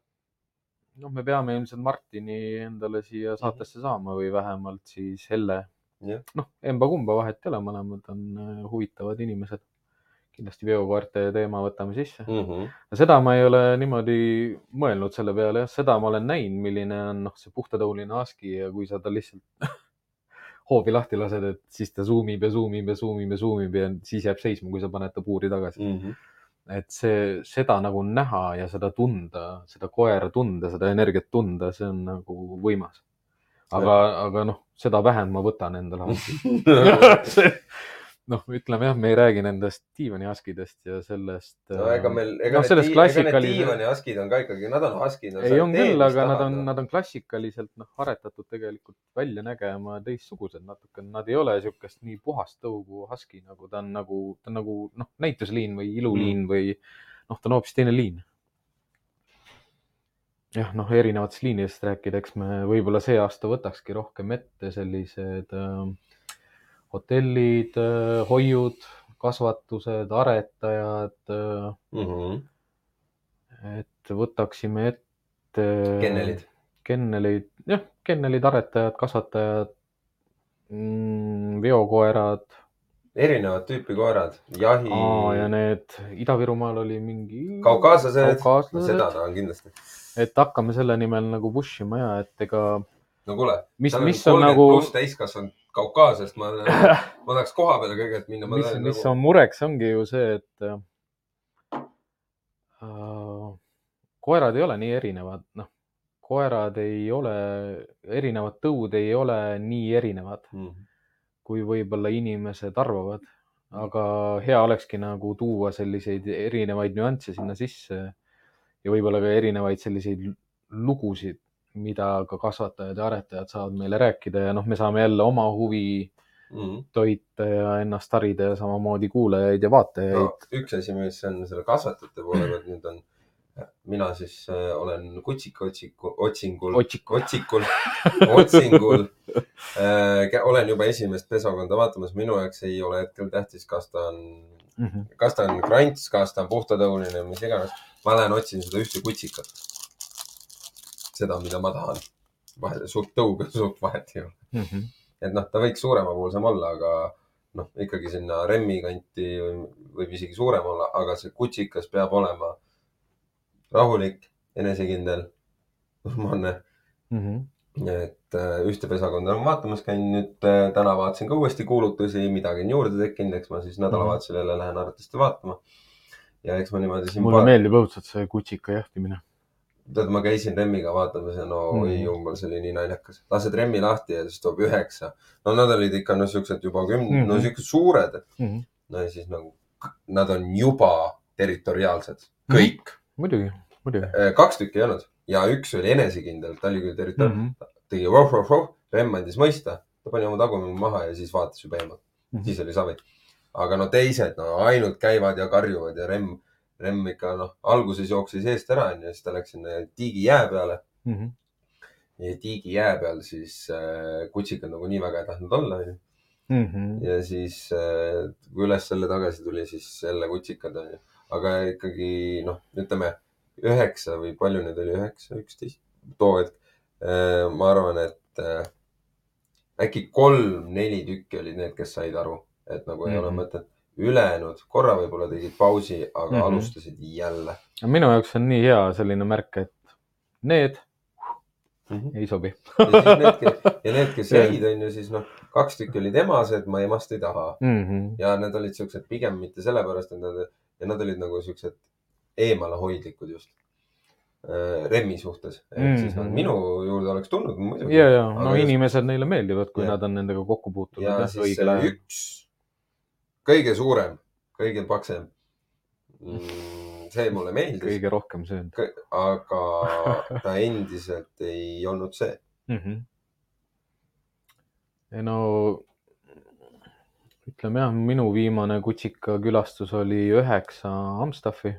noh, me peame ilmselt Martini endale siia saatesse saama või vähemalt siis Helle. Mhm. Noh, emba-kumba vahet ei ole, mõlemad on äh, huvitavad inimesed. Kindlasti veokoerte teema võtame sisse. mm -hmm. seda ma ei ole niimoodi mõelnud selle peale, jah, seda ma olen näinud, milline on noh, see puhtatõuline aski ja kui sa ta lihtsalt hoovi lahti lased, et siis ta zoom ib ja zoom ib ja zoom ib ja zoom ib ja siis jääb seisma, kui sa paned ta puuri tagasi. Mm -hmm. et see, seda nagu näha ja seda tunda, seda koera tunda, seda energiat tunda, see on nagu võimas. aga, aga noh, seda vähem ma võtan endale appi. noh, ütleme jah, me ei räägi nendest diivaniaskidest ja sellest. no ega meil, ega noh, need ega need diivaniaskid on ka ikkagi, nad on husky'd. ei on küll, aga nad on, nad on klassikaliselt noh, aretatud tegelikult välja nägema teistsugused natuke, nad ei ole siukest nii puhast tõugu husky nagu ta on nagu, ta on nagu noh, näitusliin või iluliin mm. või noh, ta on hoopis teine liin. jah, noh, erinevatest liinidest rääkida, eks me võib-olla see aasta võtakski rohkem ette sellised äh, hotellid äh,, hoiud, kasvatused, aretajad mm. -hmm. et võtaksime ette. Kennelid.. kennelid, jah, kennelid, aretajad, kasvatajad mm,, veokoerad erinevat tüüpi koerad, jahi. Ja need Ida-Virumaal oli mingi. kaukaaslased, seda tahan kindlasti. et hakkame selle nimel nagu push ima ja et ega, no kuule, mis, seal on on kolmkümmend nagu, pluss täiskasvanud Kaukaasiast, ma, ma tahaks koha peale kõigepealt minna. mis, mis on mureks, ongi ju see, et äh, koerad ei ole nii erinevad, noh, koerad ei ole, erinevad tõud ei ole nii erinevad, mm.. kui võib-olla inimesed arvavad. aga hea olekski nagu tuua selliseid erinevaid nüansse sinna sisse ja võib-olla ka erinevaid selliseid lugusid, mida ka kasvatajad ja aretajad saavad meile rääkida ja noh, me saame jälle oma huvi Mm. toita ja ennast harida ja samamoodi kuulajaid ja vaatajaid no,. üks asi, mis on selle kasvatajate poole pealt nüüd on, mina siis äh, olen kutsika otsiku, otsingul, Otsiku. otsikul, otsingul äh,. olen juba esimest pesakonda vaatamas, minu jaoks ei ole hetkel tähtis, kas ta on, Mm -hmm. kas ta on krants, kas ta on puhtatõuline, mis iganes. ma lähen otsin seda ühte kutsikat. seda, mida ma tahan. vahel suurt tõuga suurt vahet ei ole. Mm -hmm. et noh, ta võiks suuremapoolsem olla, aga noh, ikkagi sinna remmi kanti või- võib isegi suurem olla, aga see kutsikas peab olema rahulik, enesekindel, normaalne. Mm -hmm. et äh, ühte pesakonda olen vaatamas käinud, nüüd äh, täna vaatasin ka uuesti kuulutusi, midagi on juurde tekkinud, eks ma siis nädalavahetusel jälle lähen arvatavasti vaatama. ja eks ma niimoodi siin. mulle meeldib õudselt see kutsika jahtimine. tead, ma käisin Remmiga vaatamas ja no Mm. oi jumal, see oli nii naljakas. lased Remmi lahti ja siis toob üheksa. no nad olid ikka no siuksed juba kümne mm, -hmm. no Mhm. siuksed suured. Mm -hmm. no ja siis nagu, nad on juba territoriaalsed, kõik. muidugi, muidugi. kaks tükki ei olnud ja üks oli enesekindel, ta oli küll territoriaalne mm, Mhm. -hmm. tegi voh-voh-voh, Remm andis mõista, ta pani oma tagumine maha ja siis vaatas juba eemalt, Mhm. siis oli savi. aga no teised no ainult käivad ja karjuvad ja Remm, Remm ikka noh, alguses jooksis eest ära onju, siis ta läks sinna tiigi jää peale Mhm. ja tiigi jää peal siis äh, kutsikad nagu nii väga ei tahtnud olla onju. Mhm. ja siis äh, kui üles selle tagasi tuli, siis jälle kutsikad onju, aga ikkagi noh, ütleme üheksa või palju neid oli, üheksa, üksteist too hetk. ma arvan, et äh, äkki kolm-neli tükki olid need, kes said aru, et nagu ei mm -hmm. ole Mhm. mõtet. Ülejäänud korra võib-olla tegid pausi, aga mm. -hmm. alustasid jälle minu jaoks on nii hea selline märk, et need mm. -hmm. ei sobi. ja need, ja kes jäid, onju, siis noh, kaks tükki olid emased, ma emast ei taha Mhm. ja need olid siuksed pigem mitte sellepärast, et nad ja nad olid nagu siuksed eemalehoidlikud just äh, Remmi suhtes. ehk siis nad Mhm. minu juurde oleks tulnud muidugi. ja, ja no Aga just- inimesed neile meeldivad, kui Jah. nad on nendega kokku puutunud ja siis ajal. üks kõige suurem, kõige paksem. see mulle meeldis, kõige rohkem söönud aga ta endiselt ei olnud see. mm. -hmm. ei no ütleme jah, minu viimane kutsika külastus oli üheksa Amstaffi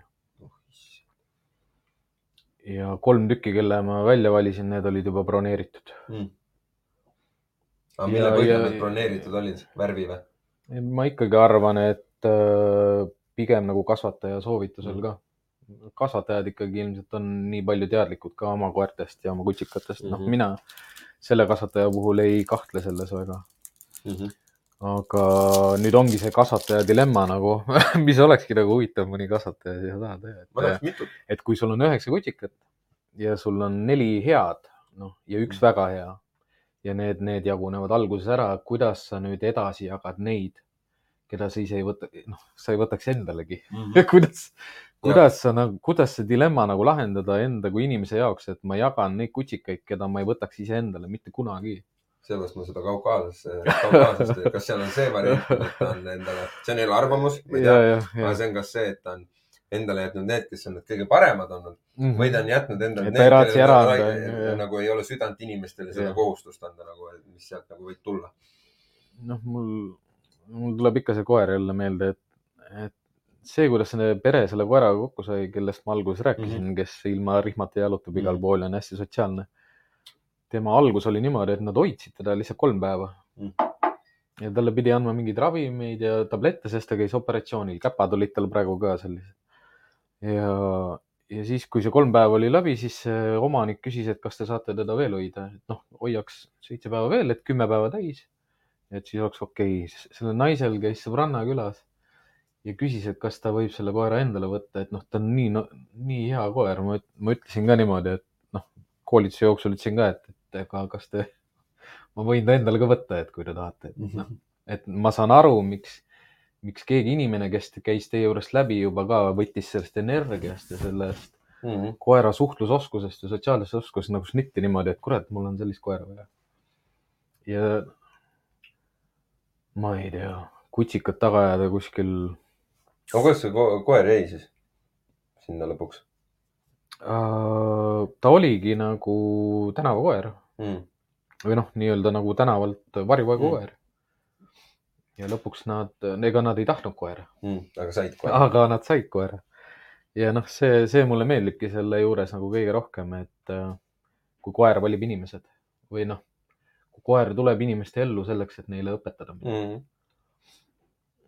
ja kolm tükki, kelle ma välja valisin, need olid juba broneeritud. Mm. aga mille Ja- põhjal ja- need broneeritud olid, värvi või? Ma ikkagi arvan, et äh, pigem nagu kasvataja soovitusel ka. kasvatajad ikkagi ilmselt on nii palju teadlikud ka oma koertest ja oma kutsikatest, noh, Mhm. mina selle kasvataja puhul ei kahtle selles väga. Mhm. aga nüüd ongi see kasvataja dilemma nagu, mis olekski nagu huvitav mõni kasvataja siia taha teha, et, et kui sul on üheksa kutikat ja sul on neli head, noh ja üks Mhm. väga hea ja need, need jagunevad alguses ära, kuidas sa nüüd edasi jagad neid, keda sa ise ei võta, noh, sa ei võtaks endalegi. kuidas, kuidas sa nagu, kuidas see dilemma nagu lahendada enda kui inimese jaoks, et ma jagan neid kutsikaid, keda ma ei võtaks iseendale mitte kunagi. seepärast ma seda Kaukaasias, Kaukaasiast, kas seal on see variant, et ta on endale, see on jälle arvamus, ma ei tea, aga see on kas see, et ta on endale jätnud need, kes on need kõige paremad olnud või ta on jätnud endale Et anda, kellele nagu ei ole südant inimestele seda Jah. kohustust anda nagu, mis sealt nagu võib tulla. noh, mul, mul tuleb ikka see koer jälle meelde, et, et see, kuidas see pere selle koeraga kokku sai, kellest ma alguses rääkisin mm, -hmm. kes ilma rihmata jalutab igal Mhm. pool ja on hästi sotsiaalne. tema algus oli niimoodi, et nad hoidsid teda lihtsalt kolm päeva Mhm. ja talle pidi andma mingeid ravimeid ja tablette, sest ta käis operatsioonil, käpad olid tal praegu ka sellised. ja, ja siis, kui see kolm päeva oli läbi, siis omanik küsis, et kas te saate teda veel hoida, et noh, hoiaks seitse päeva veel, et kümme päeva täis. et siis oleks okei okay.. sellel naisel käis sõbranna külas ja küsis, et kas ta võib selle koera endale võtta, et noh, ta on nii no,, nii hea koer, ma, ma ütlesin ka niimoodi, et noh, koolituse jooksul ütlesin ka, et, et aga kas te, ma võin ta endale ka võtta, et kui te tahate, et noh, et ma saan aru, miks, miks keegi inimene, kes käis teie juurest läbi juba ka, võttis sellest energiast ja sellest Mhm. koera suhtlusoskusest ja sotsiaalsest oskusest nagu snitti niimoodi, et kurat, mul on sellist koera vaja. ja ma ei tea, kutsikat taga ajada kuskil aga kuidas see ko koer jäi siis sinna lõpuks äh,, ta oligi nagu tänavakoer mm.? või noh, nii-öelda nagu tänavalt varjupaigakoer Mm. Ja lõpuks nad, ega nad ei tahtnud koera, Mm. aga said kohe? aga nad said koera. ja noh, see, see mulle meeldibki selle juures nagu kõige rohkem, et äh, kui koer valib inimesed või noh, kui koer tuleb inimeste ellu selleks, et neile õpetada midagi Mm.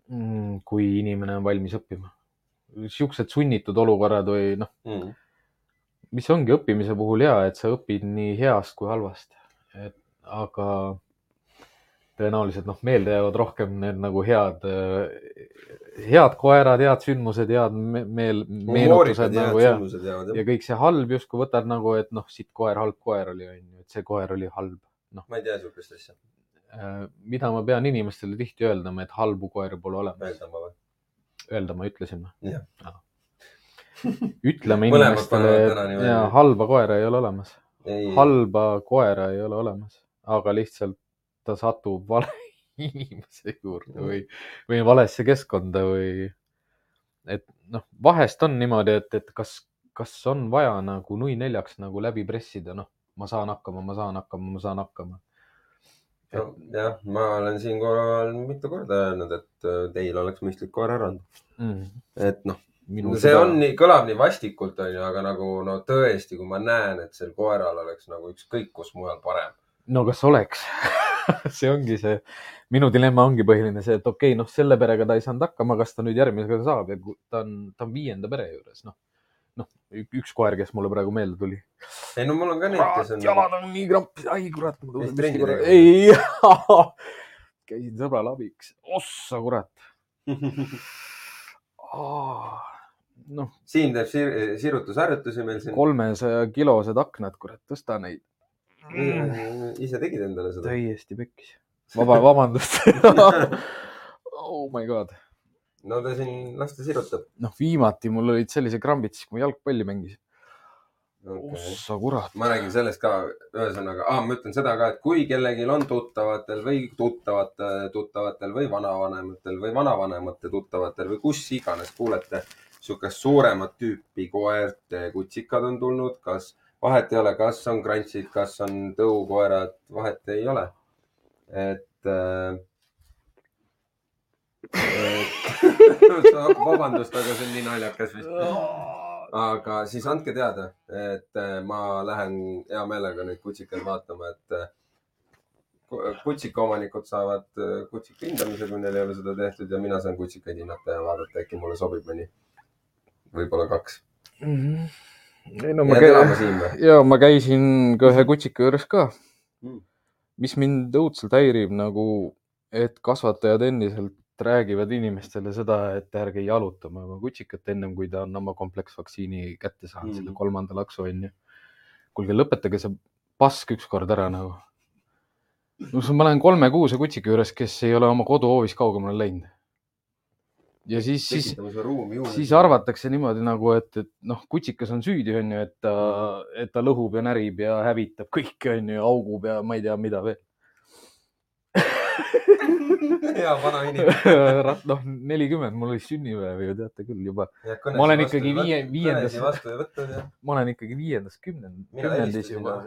mm,, kui inimene on valmis õppima. siuksed sunnitud olukorrad või noh, Mm. mis ongi õppimise puhul hea, et sa õpid nii heast kui halvast. et aga tõenäoliselt noh, meelde jäävad rohkem need nagu head, head koerad, head sündmused, head me- meel, meenutused nagu ja, ja kõik see halb justkui võtad nagu, et noh, siit koer, halb koer oli, onju, et see koer oli halb. ma ei tea siukest asja, mida ma pean inimestele tihti öeldama, et halbu koeri pole olemas. öeldama või? öelda ma ütlesin või? Ütleme inimestele et halba koera ei ole olemas, halba koera ei ole olemas, aga lihtsalt ta satub vale inimese juurde või, või valesse keskkonda või et noh, vahest on niimoodi, et, et kas kas on vaja nagu nui neljaks nagu läbi pressida, noh, ma saan hakkama, ma saan hakkama, ma saan hakkama. jah, ma olen siinkohal mitu korda öelnud, et äh, teil oleks mõistlik koer ära anda mm. et noh, Minu see süda- on nii, kõlab nii vastikult, onju, aga nagu no tõesti, kui ma näen, et sel koeral oleks nagu ükskõik kus mujal parem. no kas oleks see ongi see, minu dilemma ongi põhiline see, et okei okay,, noh, selle perega ta ei saanud hakkama, kas ta nüüd järgmisega saab ja ta on, ta on viienda pere juures, noh. noh, üks koer, kes mulle praegu meelde tuli. ei no mul on ka neid, kes on. jalad on nii krampis, ai kurat. Mis trenni tegema? ei, käisin sõbrale abiks, ossa kurat. noh, Siim teeb sir sirutusharjutusi meil siin. kolmesaja kilosed aknad, kurat, tõsta neid. Ise tegid endale seda? täiesti pekkis. vaba, vabandust oh my god. no ta siin, las ta sirutab noh, viimati mul olid sellised krambid siis, kui ma jalgpalli mängisin. okay.. ossa kurat. ma räägin sellest ka, ühesõnaga ah,, ma ütlen seda ka, et kui kellelgi on tuttavatel või tuttavate tuttavatel või vanavanematel või vanavanemate tuttavatel või kus iganes kuulete sihukest suuremat tüüpi koerte kutsikad on tulnud, kas vahet ei ole, kas on krantsid, kas on tõukoerad, vahet ei ole. et äh. vabandust, aga see on nii naljakas vist aga siis andke teada, et äh, ma lähen hea meelega neid kutsikaid vaatama, et äh, ku- kutsikaomanikud saavad äh, kutsika hindamise, kui neil ei ole seda tehtud ja mina saan kutsikaid hinnata ja vaadata, äkki mulle sobib mõni. võib-olla kaks. Ei no ma käin, ja ma käisin ka ühe kutsika juures ka Mm.. mis mind õudselt häirib nagu, et kasvatajad endiselt räägivad inimestele seda, et ärge jalutame oma kutsikat ennem, kui ta on oma kompleksvaktsiini kätte saanud mm., selle kolmanda laksu onju. kuulge, lõpetage see pask ükskord ära nagu. no ma olen kolmekuuse kutsika juures, kes ei ole oma koduhoovis kaugemale läinud. Ja siis, siis, siis. arvatakse niimoodi nagu, et, et noh, kutsikas on süüdi, onju, et ta, et ta lõhub ja närib ja hävitab kõike, onju, augub ja ma ei tea, mida veel. hea vana inimene. noh, nelikümmend, mul oli sünnipäev ju teate küll juba. Ma olen ikkagi viie- viiendas- ma olen ikkagi viiendas kümnend, kümnendis juba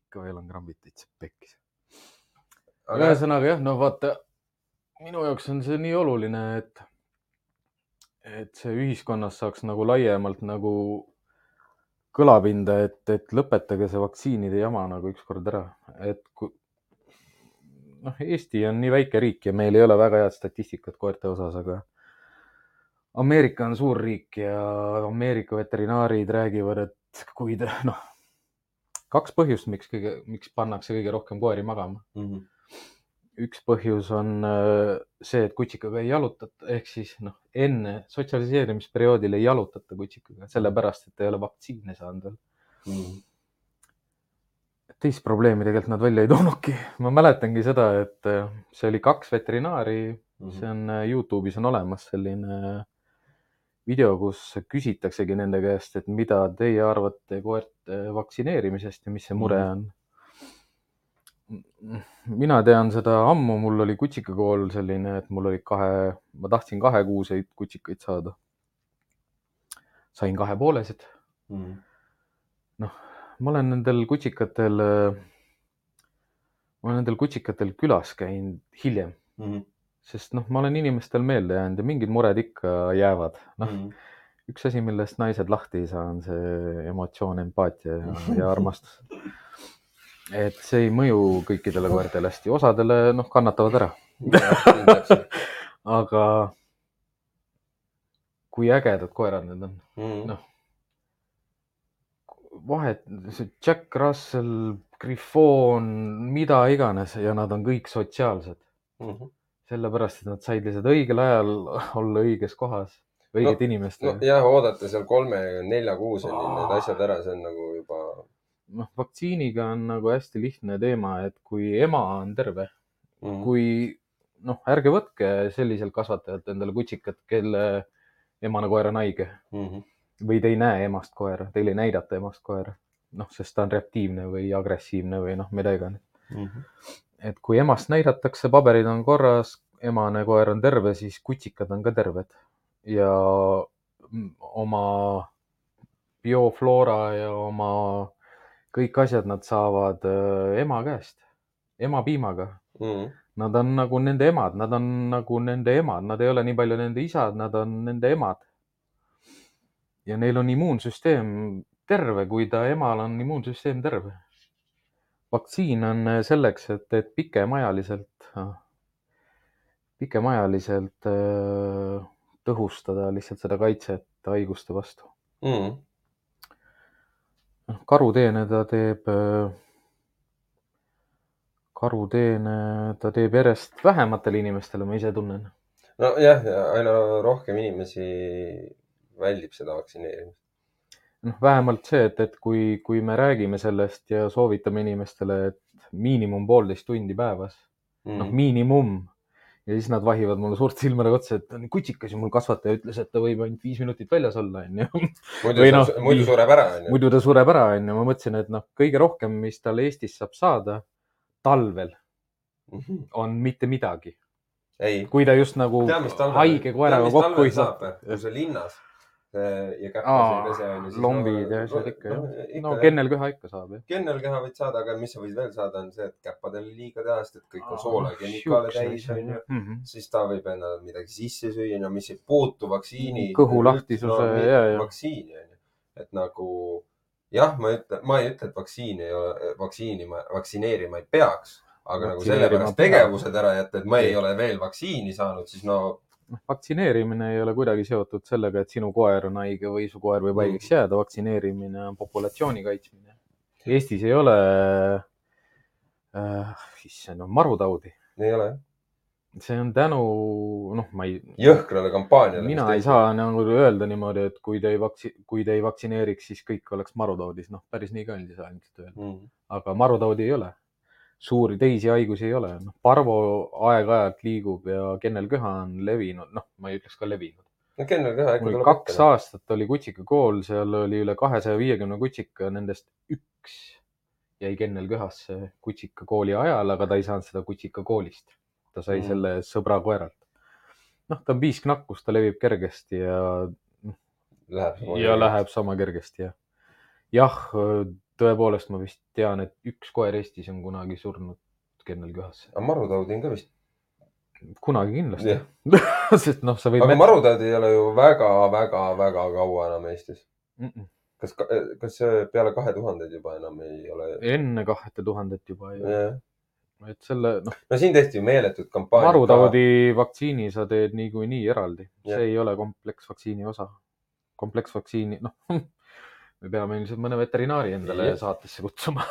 ikka veel on krambid täitsa pekkis. aga ühesõnaga jah, no vaata, minu jaoks on see nii oluline, et, et see ühiskonnas saaks nagu laiemalt nagu kõlapinda, et, et lõpetage see vaktsiinide jama nagu ükskord ära, et kui noh, Eesti on nii väike riik ja meil ei ole väga head statistikat koerte osas, aga Ameerika on suur riik ja Ameerika veterinaarid räägivad, et kui te noh, kaks põhjust, miks kõige, miks pannakse kõige rohkem koeri magama Mhm. Üks põhjus on äh, see, et kutsikaga ei jalutata, ehk siis noh, enne sotsialiseerimisperioodil ei jalutata kutsikaga, sellepärast et ei ole vaktsiine saanud veel. Mhm. teist probleemi tegelikult nad välja ei toonudki. ma mäletangi seda, et äh, see oli kaks veterinaari, Mhm. see on äh, Youtube'is on olemas selline video, kus küsitaksegi nende käest, et mida teie arvate koerte vaktsineerimisest ja mis see mure Mhm. on. Mina tean seda ammu, mul oli kutsikakool selline, et mul oli kahe, ma tahtsin kahekuuseid kutsikaid saada. sain kahepoolesed. Mhm. ma olen nendel kutsikatel, ma olen nendel kutsikatel külas käinud hiljem, Mhm. sest noh, ma olen inimestel meelde jäänud ja mingid mured ikka jäävad. noh, Mhm. üks asi, millest naised lahti ei saa, on see emotsioon, empaatia ja, ja armastus. et see ei mõju kõikidele koertele hästi, osadele noh, kannatavad ära, aga kui ägedad koerad need on, noh noh. vahet, see Jack Russell, Griffon, mida iganes ja nad on kõik sotsiaalsed, Mhm. sellepärast et nad said lihtsalt õigel ajal olla õiges kohas, õigete no, inimestega no,. jah, oodata seal kolme-nelja kuuseni need asjad ära, see on nagu juba. noh, vaktsiiniga on nagu hästi lihtne teema, et kui ema on terve, Mhm. kui noh, ärge võtke selliselt kasvatajalt endale kutsikat, kelle emane koer on haige Mhm. või te ei näe emast koera, teile ei näidata emast koera, noh, sest ta on reaktiivne või agressiivne või noh, mida iganes. Mhm. et kui emast näidatakse, paberid on korras, emane koer on terve, siis kutsikad on ka terved ja oma biofloora ja oma kõik asjad nad saavad äh, ema käest, ema piimaga. mm.. Nad on nagu nende emad, nad on nagu nende emad, nad ei ole nii palju nende isad, nad on nende emad. ja neil on immuunsüsteem terve, kui ta emal on immuunsüsteem terve. vaktsiin on äh, selleks, et, et pikemaajaliselt, pikemaajaliselt äh, tõhustada lihtsalt seda kaitset haiguste vastu. Mm. noh, karuteene ta teeb, karuteene ta teeb järjest vähematele inimestele, ma ise tunnen. nojah, aina rohkem inimesi väldib seda vaktsineerimist. noh, vähemalt see, et, et kui, kui me räägime sellest ja soovitame inimestele, et miinimum poolteist tundi päevas, noh, mm. miinimum. Ja siis nad vahivad mulle suurte silmadega otsa, et on kutsikas ja mul kasvataja ütles, et ta võib ainult viis minutit väljas olla, onju. muidu noh, muidu sureb ära, onju. muidu ta sureb ära, onju. ma mõtlesin, et noh, kõige rohkem, mis tal Eestis saab saada talvel, on mitte midagi. Kui ta just nagu tea, haige koeraga kokku ei saa. kui sa linnas ja käppas Aa, ei pese, onju. lombid ja asjad ikka jah. no. kennelköha ikka saab jah. kennelkeha võid saada, aga mis sa võid veel saada, on see, et käppadel on liiga teha, sest et kõik on soola ja kemikaale täis, onju. Mhm. siis ta võib endale midagi sisse süüa, no mis ei puutu vaktsiini. Kõhulahtisuse, jaa, jaa. vaktsiini onju, et nagu jah, ma ütlen, ma ei ütle, et vaktsiini ei ole, vaktsiini ma, vaktsineerima ei peaks, aga nagu sellepärast tegevused ära jätta, et ma ei ole veel vaktsiini saanud, siis no noh, vaktsineerimine ei ole kuidagi seotud sellega, et sinu koer on haige või su koer võib Mm. haigeks jääda, vaktsineerimine on populatsiooni kaitsmine. Eestis ei ole äh,, issand, marutaudi. ei ole. see on tänu, noh, ma ei, jõhkrale kampaaniale. mina ei saa nagu öelda niimoodi, et kui te ei vaktsi-, kui te ei vaktsineeriks, siis kõik oleks marutaudis, noh, päris nii ka ei saa ilmselt öelda. mm.. aga marutaudi ei ole. Suuri teisi haigusi ei ole, noh, parvo aeg-ajalt liigub ja kennelköha on levinud, noh, ma ei ütleks ka levinud. no kennelkeha ikka tuleb kaks. aastat oli kutsikakool, seal oli üle kahesaja viiekümne kutsika, nendest üks jäi kennelköhasse kutsikakooli ajal, aga ta ei saanud seda kutsikakoolist. ta sai mm. selle sõbra koeralt. noh, ta on piisknakkus, ta levib kergesti ja, Läheb. ja. läheb sama kergesti ja. jah, tõepoolest ma vist tean, et üks koer Eestis on kunagi surnud kennelköhasse. aga marutaudi on ka vist. kunagi kindlasti sest noh, sa võid aga. marutaudi ei ole ju väga-väga-väga kaua enam Eestis. kas, kas see peale kahe tuhandeid juba enam ei ole? enne kahte tuhandet juba ju, et selle noh, no siin tehti ju meeletud kampaaniat. marutaudi vaktsiini sa teed niikuinii eraldi, Jah. see ei ole kompleksvaktsiini osa. kompleksvaktsiini, noh, me peame ilmselt mõne veterinaari endale Jah. saatesse kutsuma.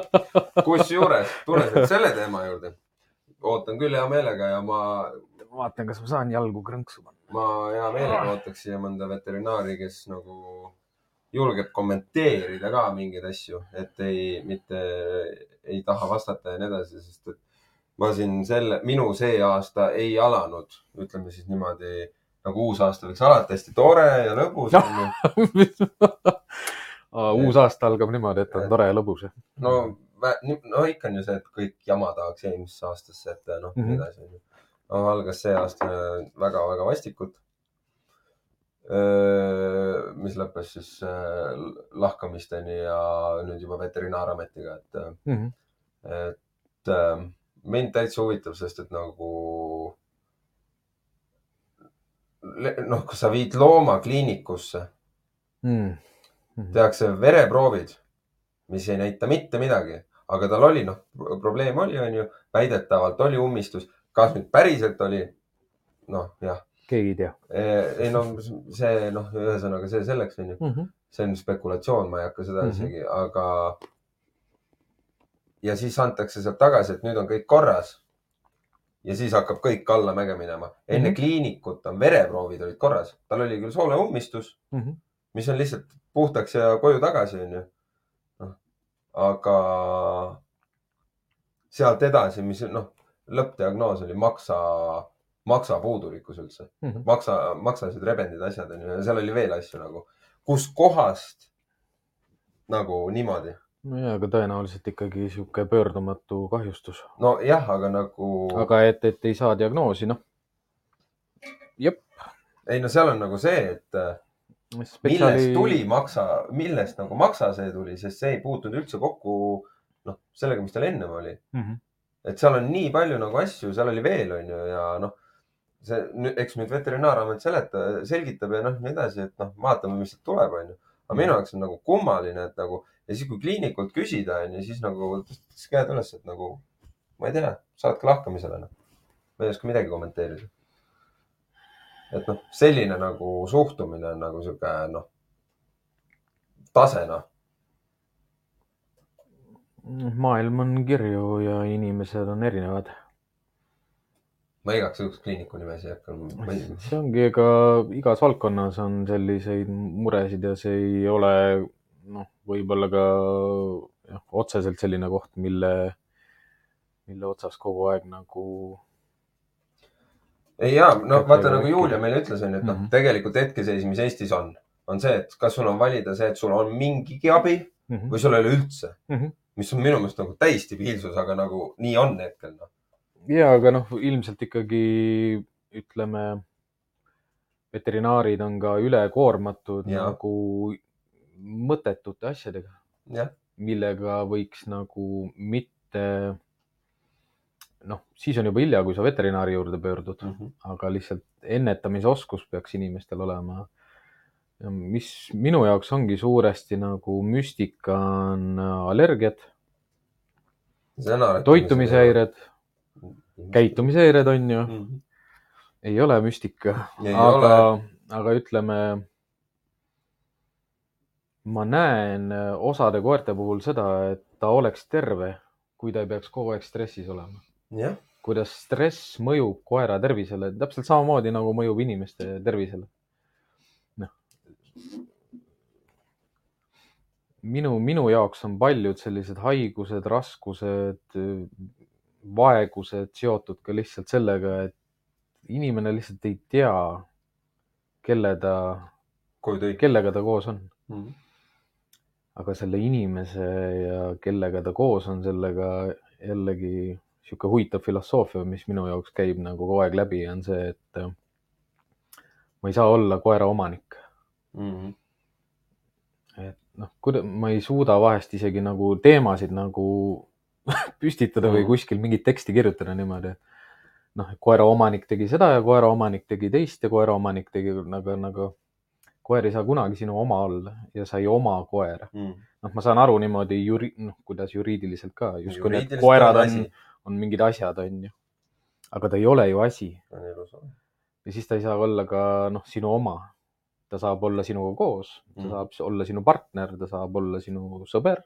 kusjuures, tulles nüüd selle teema juurde, ootan küll hea meelega ja ma, vaatan, kas ma saan jalgu krõnksu panna. ma hea meelega ootaks siia mõnda veterinaari, kes nagu julgeb kommenteerida ka mingeid asju, et ei, mitte ei taha vastata ja nii edasi, sest et ma siin selle, minu see aasta ei alanud, ütleme siis niimoodi nagu uus aasta võiks alati hästi tore ja lõbus Noh. uus aasta algab niimoodi, et on tore ja lõbus. no, no ikka on ju see, et kõik jama tahaks eelmisesse aastasse, et noh mm Mhm. -hmm., nii edasi. no algas see aasta väga-väga vastikult. mis lõppes siis äh, lahkamisteni ja nüüd juba veterinaar-ametiga, et, Mhm. et äh, mind täitsa huvitab, sest et nagu noh, kui sa viid looma kliinikusse, Mhm. tehakse vereproovid, mis ei näita mitte midagi, aga tal oli noh, probleem oli, onju, väidetavalt oli ummistus, kas nüüd päriselt oli? noh, jah, keegi ei tea. ei no see noh, ühesõnaga see selleks onju, Mhm. see on spekulatsioon, ma ei hakka seda mm. -hmm. isegi, aga. ja siis antakse sealt tagasi, et nüüd on kõik korras. Ja siis hakkab kõik allamäge minema. enne mm. -hmm. kliinikut on vereproovid olid korras, tal oli küll sooleummistus Mhm. mis on lihtsalt puhtaks ja koju tagasi, onju. noh, aga sealt edasi, mis noh, lõppdiagnoos oli maksa, maksapuudulikkus üldse. Mhm. maksa, maksasid rebendid asjad onju ja seal oli veel asju nagu, kuskohast nagu niimoodi. nojah, aga tõenäoliselt ikkagi sihuke pöördumatu kahjustus, nojah, aga nagu. aga et, et ei saa diagnoosi, noh. jep, ei no seal on nagu see, et äh, millest tuli maksa, millest nagu maksa see tuli, sest see ei puutunud üldse kokku noh, sellega, mis tal ennem oli mm. -hmm. et seal on nii palju nagu asju, seal oli veel, on ju, ja noh, see, eks nüüd Veterinaaramet seleta, selgitab ja noh, nii edasi, et noh, vaatame, mis siit tuleb, on ju. aga minu jaoks on nagu kummaline, et nagu ja siis, kui kliinikult küsida, on ju, siis nagu tõstis käed üles, et nagu ma ei tea, saatke lahkamisele, noh. ma ei oska midagi kommenteerida et noh, selline nagu suhtumine on nagu sihuke noh, tase noh. maailm on kirju ja inimesed on erinevad. ma igaks juhuks kliiniku nimesi ei hakka. see ongi, ega igas valdkonnas on selliseid muresid ja see ei ole noh, võib-olla ka jah, otseselt selline koht, mille, mille otsas kogu aeg nagu ei jaa, no vaata nagu Julia meile ütles, onju, et noh mm -hmm., tegelikult hetkeseis, mis Eestis on, on see, et kas sul on valida see, et sul on mingigi abi mm -hmm. või sul ei ole üldse mm. -hmm. mis on minu meelest nagu täiesti piilsus, aga nagu nii on hetkel noh. ja, aga noh, ilmselt ikkagi ütleme, veterinaarid on ka ülekoormatud nagu mõttetute asjadega, millega võiks nagu mitte noh, siis on juba hilja, kui sa veterinaari juurde pöördud mm, -hmm. aga lihtsalt ennetamisoskus peaks inimestel olema. mis minu jaoks ongi suuresti nagu müstika, on allergiad, toitumishäired, käitumishäired on ju. Mm, -hmm. ei ole müstika, aga, aga ütleme, ma näen osade koerte puhul seda, et ta oleks terve, kui ta ei peaks kogu aeg stressis olema kuidas stress mõjub koera tervisele, täpselt samamoodi nagu mõjub inimeste tervisele. noh, minu, minu jaoks on paljud sellised haigused, raskused, vaegused seotud ka lihtsalt sellega, et inimene lihtsalt ei tea, kelle ta, kellega ta koos on mm. -hmm. Aga selle inimese ja kellega ta koos on, sellega jällegi sihuke huvitav filosoofia, mis minu jaoks käib nagu kogu aeg läbi, on see, et äh, ma ei saa olla koera omanik mm. -hmm. et noh, kuida-, ma ei suuda vahest isegi nagu teemasid nagu püstitada mm -hmm. või mhm. kuskil mingit teksti kirjutada niimoodi, et noh, koera omanik tegi seda ja koera omanik tegi teist ja koera omanik tegi nagu, nagu koer ei saa kunagi sinu oma olla ja sa ei oma koera mm.. noh, ma saan aru niimoodi juri-, noh, kuidas juriidiliselt ka, justkui need koerad on, on mingid asjad, on ju. aga ta ei ole ju asi. ja siis ta ei saa olla ka noh, sinu oma. ta saab olla sinuga koos, ta mm. saab olla sinu partner, ta saab olla sinu sõber.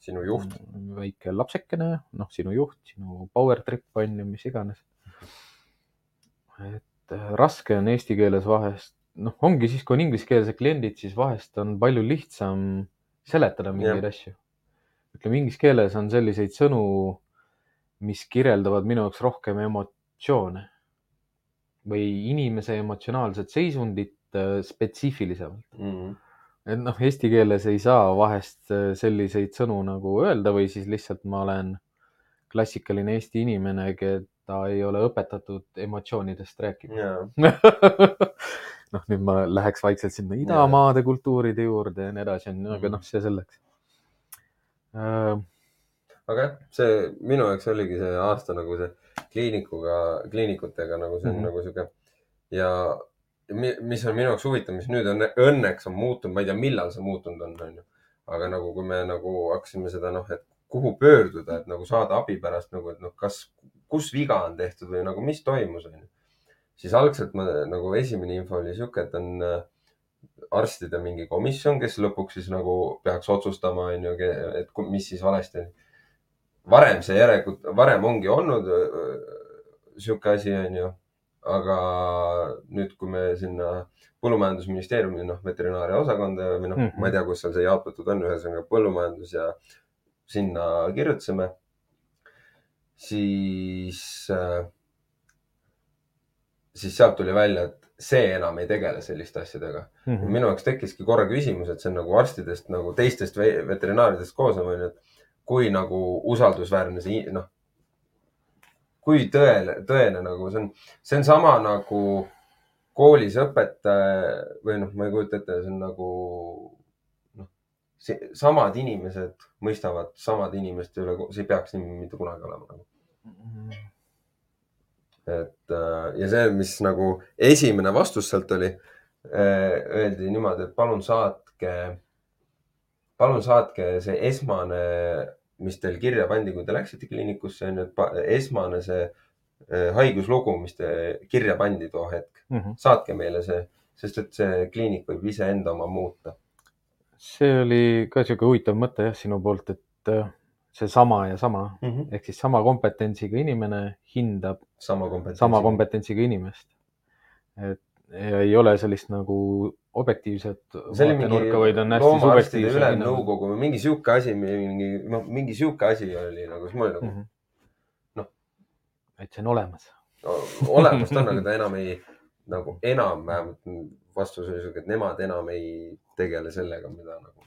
sinu juht. väike lapsekene, noh, sinu juht, sinu power trip on ju, mis iganes. et äh, raske on eesti keeles vahest, noh, ongi siis, kui on ingliskeelsed kliendid, siis vahest on palju lihtsam seletada mingeid ja. asju. ütleme, inglise keeles on selliseid sõnu mis kirjeldavad minu jaoks rohkem emotsioone või inimese emotsionaalset seisundit äh, spetsiifilisemalt mm. -hmm. et noh, eesti keeles ei saa vahest äh, selliseid sõnu nagu öelda või siis lihtsalt ma olen klassikaline Eesti inimene, keda ei ole õpetatud emotsioonidest rääkima yeah. noh, nüüd ma läheks vaikselt sinna idamaade kultuuride juurde ja nii edasi, aga mhm. noh, see selleks äh, aga jah, see minu jaoks oligi see aasta nagu see kliinikuga, kliinikutega nagu see on mm -hmm. nagu sihuke ja mis on minu jaoks huvitav, mis nüüd on õnneks on muutunud, ma ei tea, millal see muutunud on, onju. aga nagu, kui me nagu hakkasime seda noh, et kuhu pöörduda, et nagu saada abi pärast nagu, et noh, kas, kus viga on tehtud või nagu, mis toimus, onju. Siis algselt ma nagu esimene info oli sihuke, et on äh, arstide mingi komisjon, kes lõpuks siis nagu peaks otsustama, onju, et mis siis valesti on varem see järelikult, varem ongi olnud sihuke asi, onju. aga nüüd, kui me sinna põllumajandusministeeriumi, noh, veterinaaria osakonda või noh mm, -hmm. ma ei tea, kus seal see jaotatud on, ühesõnaga põllumajandus ja sinna kirjutasime, siis, siis sealt tuli välja, et see enam ei tegele selliste asjadega mm. -hmm. minu jaoks tekkiski korra küsimus, et see on nagu arstidest nagu teistest veterinaaridest koosnev, onju, et kui nagu usaldusväärne see, noh, kui tõene, tõene nagu see on, see on sama nagu koolis õpetaja või noh, ma ei kujuta ette, see on nagu noh, samad inimesed mõistavad samade inimeste üle, see ei peaks nii mitte kunagi olema nagu. Et äh, ja see, mis nagu esimene vastus sealt oli, öeldi niimoodi, et palun saatke, palun saatke see esmane, mis teil kirja pandi, kui te läksite kliinikusse, on ju, et esmane see eh, haiguslugu, mis te kirja pandi too hetk, Mhm. saatke meile see, sest et see kliinik võib iseenda oma muuta. see oli ka sihuke huvitav mõte jah, sinu poolt, et äh, see sama ja sama ehk siis sama kompetentsiga inimene hindab sama kompetents. sama. kompetentsiga inimest. et ja ei ole sellist nagu objektiivset vaatenurka, vaid on hästi subjektiivse ülemnõukogu või mingi sihuke asi, mingi, noh, mingi sihuke asi oli nagu, siis ma olin nagu Mhm. noh. et see on olemas. no, olemas ta on, aga ta enam ei, nagu enam vähemalt vastus oli sihuke, et nemad enam ei tegele sellega, mida nagu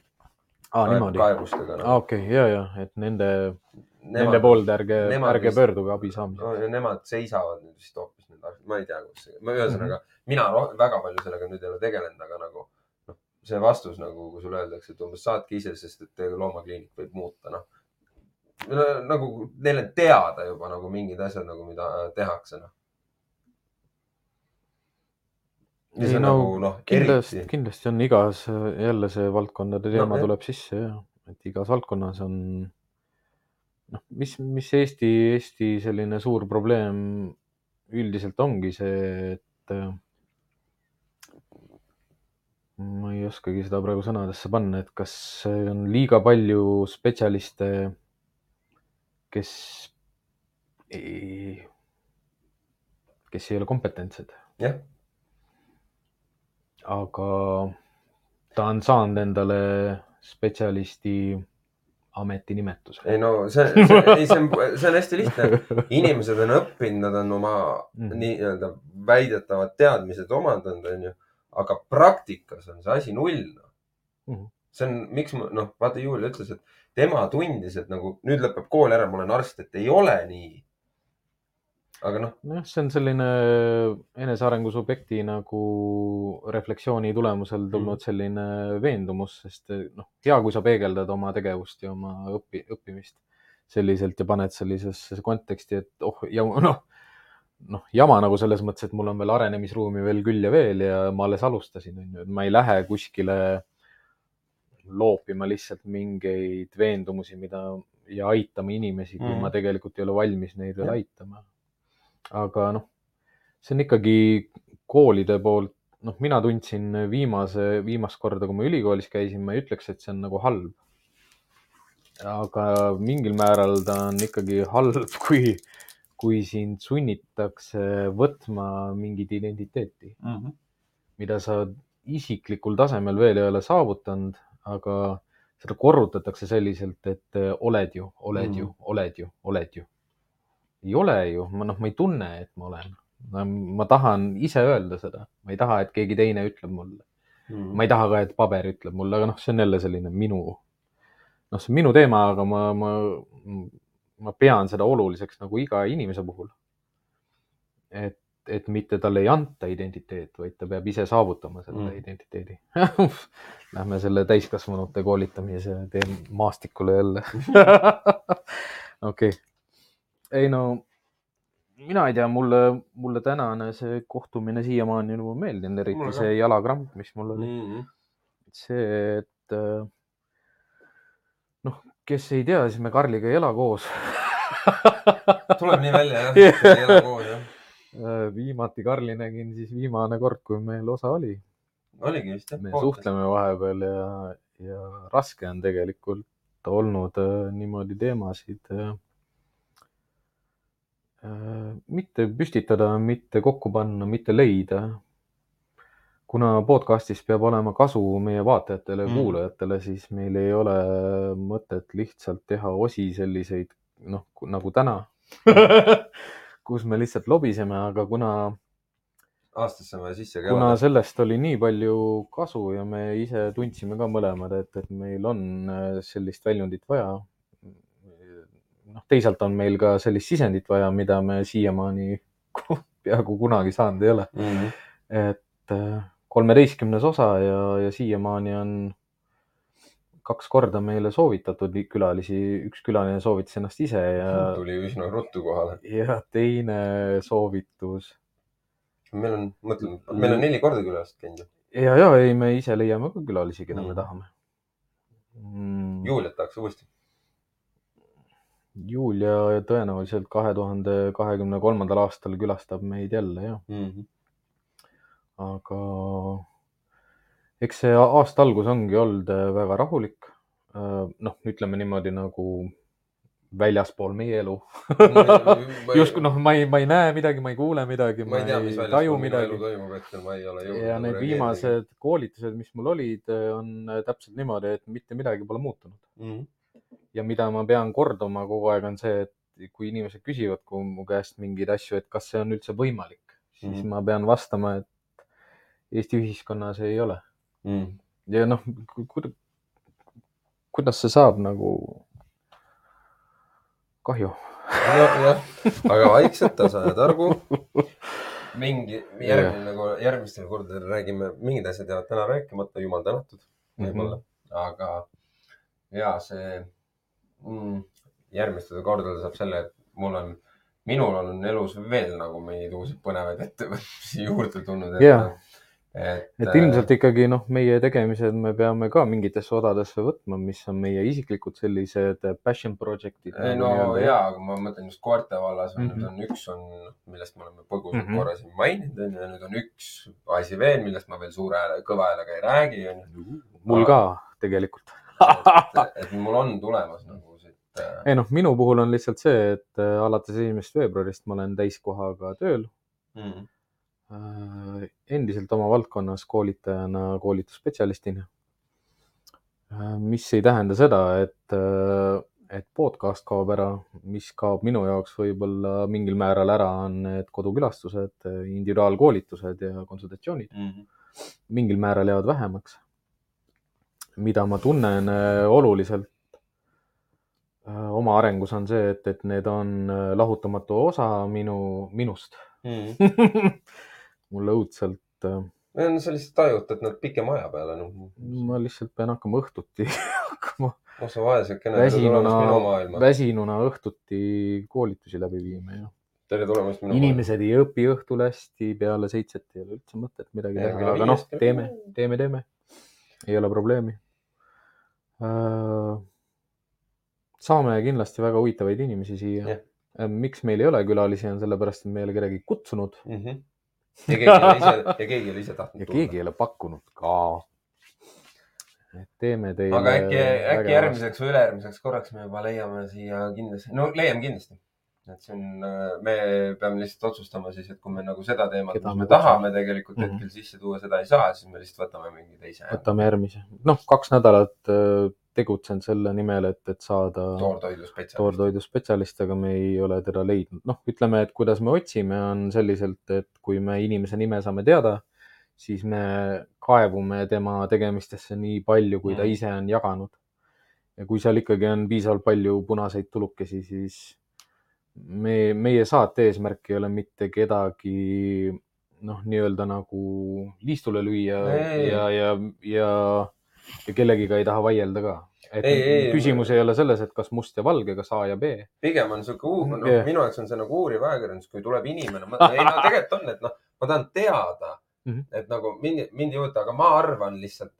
aa, niimoodi. kaebustega aa, nagu.. okei, ja, ja, et nende, nende poolde ärge, ärge pöörduge abi saamiseks. no, nemad seisavad nüüd vist hoopis nüüd, ma ei tea, kus see, ühesõnaga Mhm. mina ro- väga palju sellega nüüd ei ole tegelenud, aga nagu noh, see vastus nagu, kui sulle öeldakse, et umbes saatke ise, sest et loomakliinik võib muuta, noh. nagu neil on teada juba nagu mingid asjad nagu, mida tehakse, noh. ja see ei no nagu noh, kindlasti kindlasti on igas jälle see valdkondade teema No, no, jah. tuleb sisse ja, et igas valdkonnas on noh, mis, mis Eesti, Eesti selline suur probleem üldiselt ongi see, et äh, ma ei oskagi seda praegu sõnadesse panna, et kas on liiga palju spetsialiste, kes ei, kes ei ole kompetentsed. Jah, aga ta on saanud endale spetsialisti ametinimetuse. ei no see, see, ei, see on, see on hästi lihtne. inimesed on õppinud, nad on oma Mhm. nii-öelda väidetavad teadmised omandanud, onju. aga praktikas on see asi null Mhm.. see on, miks ma, noh, vaata Julia ütles, et tema tundis, et nagu nüüd lõpeb kool ära, ma olen arst, et ei ole nii. Aga noh, nojah, see on selline enesearengu subjekti nagu refleksiooni tulemusel tulnud Mhm. selline veendumus, sest noh, hea, kui sa peegeldad oma tegevust ja oma õpi-, õppimist selliselt ja paned sellisesse konteksti, et oh ja noh, noh, jama nagu selles mõttes, et mul on veel arenemisruumi veel küll ja veel ja ma alles alustasin, onju, et ma ei lähe kuskile loopima lihtsalt mingeid veendumusi, mida ja aitama inimesi, kui mm. ma tegelikult ei ole valmis neid veel aitama. Aga noh, see on ikkagi koolide poolt, noh, mina tundsin viimase, viimast korda, kui ma ülikoolis käisin, ma ei ütleks, et see on nagu halb. aga mingil määral ta on ikkagi halb, kui, kui sind sunnitakse võtma mingit identiteeti, mida sa isiklikul tasemel veel ei ole saavutanud, aga seda korrutatakse selliselt, et oled ju, oled mm. ju Mhm., oled ju, oled ju. Ei ole ju, ma noh, ma ei tunne, et ma olen. ma tahan ise öelda seda, ma ei taha, et keegi teine ütleb mulle. ma ei taha ka, et paber ütleb mulle, aga noh, see on jälle selline minu, noh, see on minu teema, aga ma, ma, ma pean seda oluliseks nagu iga inimese puhul. et, et mitte talle ei anta identiteet, vaid ta peab ise saavutama selle Mm. mm. identiteedi. Lähme selle täiskasvanute koolitamise teem- maastikule jälle. okei, ei no mina ei tea, mulle, mulle tänane see kohtumine siiamaani on meeldinud, eriti Mulle see jalakramp, mis mul oli. -hmm. see, et noh, kes ei tea, siis me Karliga ei ela koos. tuleb nii välja jah, Jah. ei ela koos jah. Äh, viimati Karli nägin siis viimane kord, kui meil osa oli. oligi vist jah. me suhtleme vahepeal ja, ja raske on tegelikult olnud äh, niimoodi teemasid äh, mitte püstitada, mitte kokku panna, mitte leida. kuna podcast'is peab olema kasu meie vaatajatele ja Mm. kuulajatele, siis meil ei ole mõtet lihtsalt teha osi selliseid, noh, nagu täna kus me lihtsalt lobiseme, aga kuna aastasse on vaja sisse kuna käia. sellest oli nii palju kasu ja me ise tundsime ka mõlemad, et, et meil on äh, sellist väljundit vaja. noh, teisalt on meil ka sellist sisendit vaja, mida me siiamaani peaaegu kunagi saanud ei ole. Mm -hmm. et äh, kolmeteistkümnes osa ja, ja siiamaani on kaks korda meile soovitatud li- külalisi, üks külaline soovitas ennast ise ja, tuli üsna ruttu kohale. ja teine soovitus meil on, mõtlen, meil on neli korda külas käinud ju. ja, ja ei, me ise leiame ka külalisi, keda me Mm. tahame mm,. Juliat tahaks uuesti. Julia tõenäoliselt kahe tuhande kahekümne kolmandal aastal külastab meid jälle jah, Mhm. aga eks see aasta algus ongi olnud äh, väga rahulik. noh, ütleme niimoodi nagu väljaspool meie elu. justkui noh, ma ei, ma ei näe midagi, ma ei kuule midagi, ma ei tea, mis taju midagi. toimub hetkel, ma ei ole jõudnud. ja need. viimased koolitused, mis mul olid, on äh, täpselt niimoodi, et mitte midagi pole muutunud. Mhm. Ja mida ma pean kordama kogu aeg, on see, et kui inimesed küsivad ku- mu käest mingeid asju, et kas see on üldse võimalik, siis mm. -hmm. ma pean vastama, et Eesti ühiskonnas ei ole. Mhm. ja noh, kuidas see saab nagu, kahju. jah, aga vaikselt tasa ja targu. mingi järgmine nagu järgmistel kordadel räägime, mingid asjad jäävad täna rääkimata, jumal tänatud võib-olla, aga ja see mm, järgmistel kordadel saab selle, et mul on, minul on elus veel nagu mingeid uusi põnevaid ettevõtmisi juurde tulnud. Jaa. et, et ilmselt ikkagi noh, meie tegemised me peame ka mingitesse odadesse võtma, mis on meie isiklikud sellised passion project'id. ei no ja, aga ma mõtlen just koerte vallas on mm. -hmm. on üks on, millest me oleme põgusalt mm. -hmm. korra siin maininud, onju, ja nüüd on üks asi veel, millest ma veel suure hääle, kõva häälega ei räägi, onju. mul ka tegelikult. et mul on tulemas nagu siit äh,. ei noh, minu puhul on lihtsalt see, et äh, alates esimesest veebruarist ma olen täiskohaga tööl Mm, äh, endiselt oma valdkonnas koolitajana, koolitusspetsialistina. mis ei tähenda seda, et, et podcast kaob ära, mis kaob minu jaoks võib-olla mingil määral ära, on need kodukülastused, individuaalkoolitused ja konsultatsioonid. mm, mingil määral jäävad vähemaks. mida ma tunnen oluliselt oma arengus on see, et, et need on äh, lahutamatu osa minu, minust. mm. mulle õudselt, no sa lihtsalt tajutad nad pikema aja peale, noh. ma lihtsalt pean hakkama õhtuti hakkama oh sa vaesekene, väsinuna maailma. väsinuna õhtuti koolitusi läbi viima ja tere tulemast minu inimesed ei õpi õhtul hästi, peale seitset ei ole üldse mõtet midagi Ja teha, aga noh teeme teeme, teeme. ei ole probleemi. Saame kindlasti väga huvitavaid inimesi siia Jah.. miks meil ei ole külalisi, on sellepärast, et me ei ole kedagi kutsunud mm. -hmm. ja keegi ei ole ise, ja keegi ei ole ise tahtnud ja keegi ei ole pakkunud ka. et teeme teile. aga äkki, äkki järgmiseks või ülejärgmiseks korraks me juba leiame siia kindlasti, no leiame kindlasti. et see on, me peame lihtsalt otsustama siis, et kui me nagu seda teemat, mis me tahame tegelikult Mhm. hetkel sisse tuua, seda ei saa, siis me lihtsalt võtame mingi teise võtame järgmise. noh, kaks nädalat tegutsenud selle nimel, et, et saada toortoiduspetsialist. toortoiduspetsialist, aga me ei ole teda leidnud. noh, ütleme, et kuidas me otsime, on selliselt, et kui me inimese nime saame teada, siis me kaevume tema tegemistesse nii palju, kui ta Mhm. ise on jaganud. ja kui seal ikkagi on piisavalt palju punaseid tulukesi, siis me, meie saate eesmärk ei ole mitte kedagi noh, nii-öelda nagu liistule lüüa Ei. ja, ja, ja, ja kellegiga ei taha vaielda ka. et Ei, ei, küsimus ei ole selles, et kas must ja valge, kas A ja B. pigem on sihuke uur, noh Jah. minu jaoks on see nagu uuriv ajakirjandus, kui tuleb inimene, ei no tegelikult on, et noh, ma tahan teada mm, Mhm. -hmm. et nagu mind, mind ei huvita, aga ma arvan lihtsalt,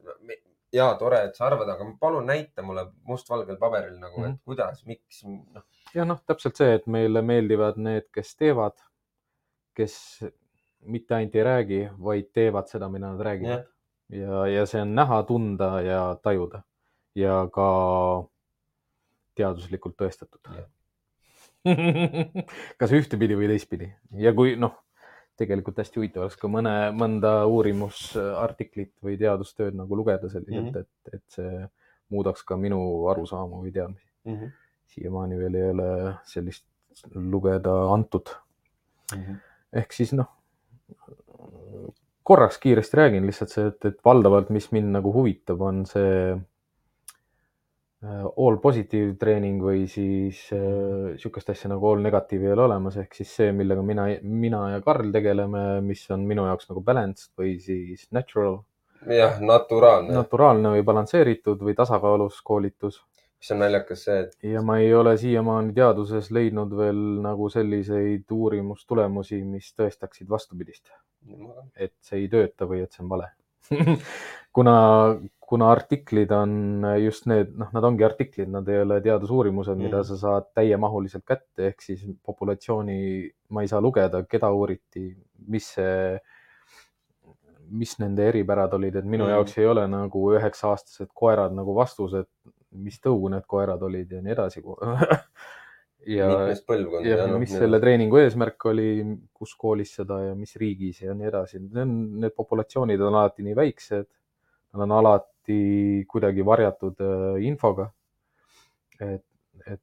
ja tore, et sa arvad, aga palun näita mulle mustvalgel paberil nagu mm, -hmm. Mhm. et kuidas, miks, noh. ja noh, täpselt see, et meile meeldivad need, kes teevad, kes mitte ainult ei räägi, vaid teevad seda, mida nad räägivad. ja, ja see on näha, tunda ja tajuda ja ka teaduslikult tõestatud kas ühtepidi või teistpidi ja kui noh, tegelikult hästi huvitav oleks ka mõne, mõnda uurimusartiklit või teadustööd nagu lugeda selliselt mm. -hmm. et, et see muudaks ka minu arusaama või teadmisi. Mm -hmm. siiamaani veel ei ole sellist lugeda antud. Mm -hmm. ehk siis noh, korraks kiiresti räägin lihtsalt see, et, et valdavalt, mis mind nagu huvitab, on see äh, all positive treening või siis äh, sihukest asja nagu all negative ei ole olemas, ehk siis see, millega mina, mina ja Karl tegeleme, mis on minu jaoks nagu balanced või siis natural, jah, naturaalne. Naturaalne või balansseeritud või tasakaalus koolitus. Mis on naljakas see, et ja ma ei ole siiamaani teaduses leidnud veel nagu selliseid uurimustulemusi, mis tõestaksid vastupidist, et see ei tööta või et see on vale kuna, kuna artiklid on just need, noh, nad ongi artiklid, nad ei ole teadusuurimused, mida Mm. sa saad täiemahuliselt kätte, ehk siis populatsiooni ma ei saa lugeda, keda uuriti, mis see, mis nende eripärad olid, et minu Mm. jaoks ei ole nagu üheksa-aastased koerad nagu vastus, et mis tõu need koerad olid ja nii edasi. ja, ja mis selle treeningu eesmärk oli, kus koolis seda ja mis riigis ja nii edasi. Need on, need populatsioonid on alati nii väiksed, nad on alati kuidagi varjatud äh, infoga. et, et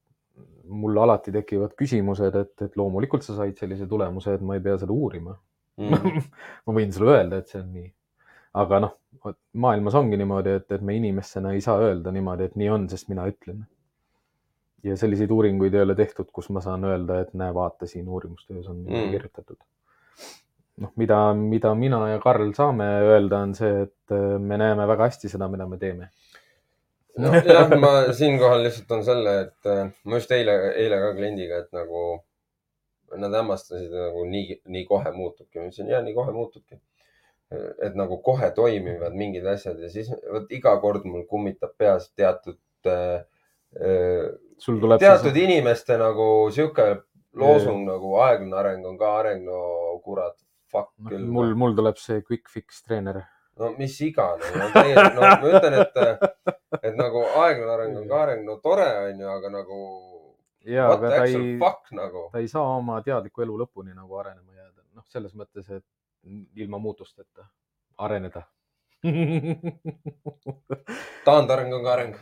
mul alati tekivad küsimused, et, et loomulikult sa said sellise tulemuse, et ma ei pea seda uurima. mm. ma võin sulle öelda, et see on nii. aga noh, maailmas ongi niimoodi, et, et me inimestena ei saa öelda niimoodi, et nii on, sest mina ütlen. Ja selliseid uuringuid ei ole tehtud, kus ma saan öelda, et näe, vaata siin uurimustöös on Mm. kirjutatud. noh, mida, mida mina ja Karl saame öelda, on see, et äh, me näeme väga hästi seda, mida me teeme. nojah, ma siinkohal lihtsalt toon selle, et äh, ma just eile, eile ka kliendiga, et nagu nad hämmastasid nagu nii, nii kohe muutubki. ma ütlesin, ja nii kohe muutubki. et nagu kohe toimivad mingid asjad ja siis vot iga kord mul kummitab peas teatud äh, äh, sul tuleb teatud inimeste nagu sihuke loosung nagu aeglane areng on ka areng, no kurat, fuck no, küll. mul, mul tuleb see quick fix treener. no mis iganes, no no ma ütlen, et, et nagu aeglane areng on ka areng, no tore on ju, aga nagu ja, what aga ta ei, nagu. ta ei saa oma teadliku elu lõpuni nagu arenema jääda, noh, selles mõttes, et ilma muutusteta areneda taandareng on ka areng.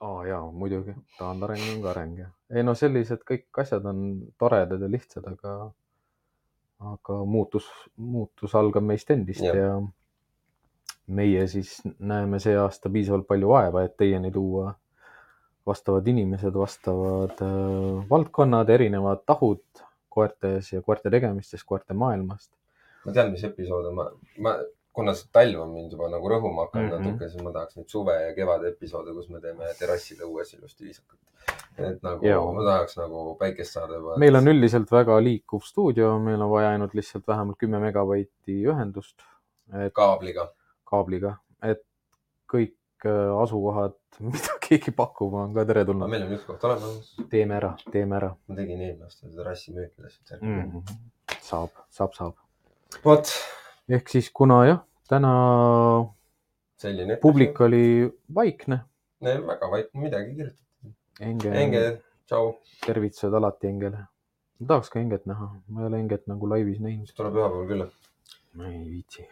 Aa jaa, muidugi, taandareng on ka areng jah. ei no sellised kõik asjad on toredad ja lihtsad, aga, aga muutus, muutus algab meist endist ja. ja meie siis näeme see aasta piisavalt palju vaeva, et teieni tuua vastavad inimesed, vastavad äh, valdkonnad, erinevad tahud koertes ja koerte tegemistes, koerte maailmast. ma tean, mis episoode ma, ma, kuna see talv on mind juba nagu rõhuma hakanud mm. -hmm. natuke, siis ma tahaks neid suve ja kevade episoode, kus me teeme terrassil õues ilusti viisakalt. et nagu Jaa. ma tahaks nagu päikest saada juba. meil on üldiselt väga liikuv stuudio, meil on vaja ainult lihtsalt vähemalt kümme megabaiti ühendust, et kaabliga. kaabliga, et kõik äh, asukohad, mida keegi pakub, on ka teretulnud. meil on üks koht olemas. teeme ära, teeme ära ma tegin eelmine aasta terrassi müüki lihtsalt mm.. -hmm. saab, saab, saab. vot, ehk siis, kuna jah, täna selline. publik. oli vaikne, väga vaikne, midagi kirjutatud. Enge, Enge, tšau. tervitused alati Engele. ma tahaks ka Enget näha, ma ei ole Enget nagu laivis näinud. tuleb pühapäeval külla. ma ei viitsi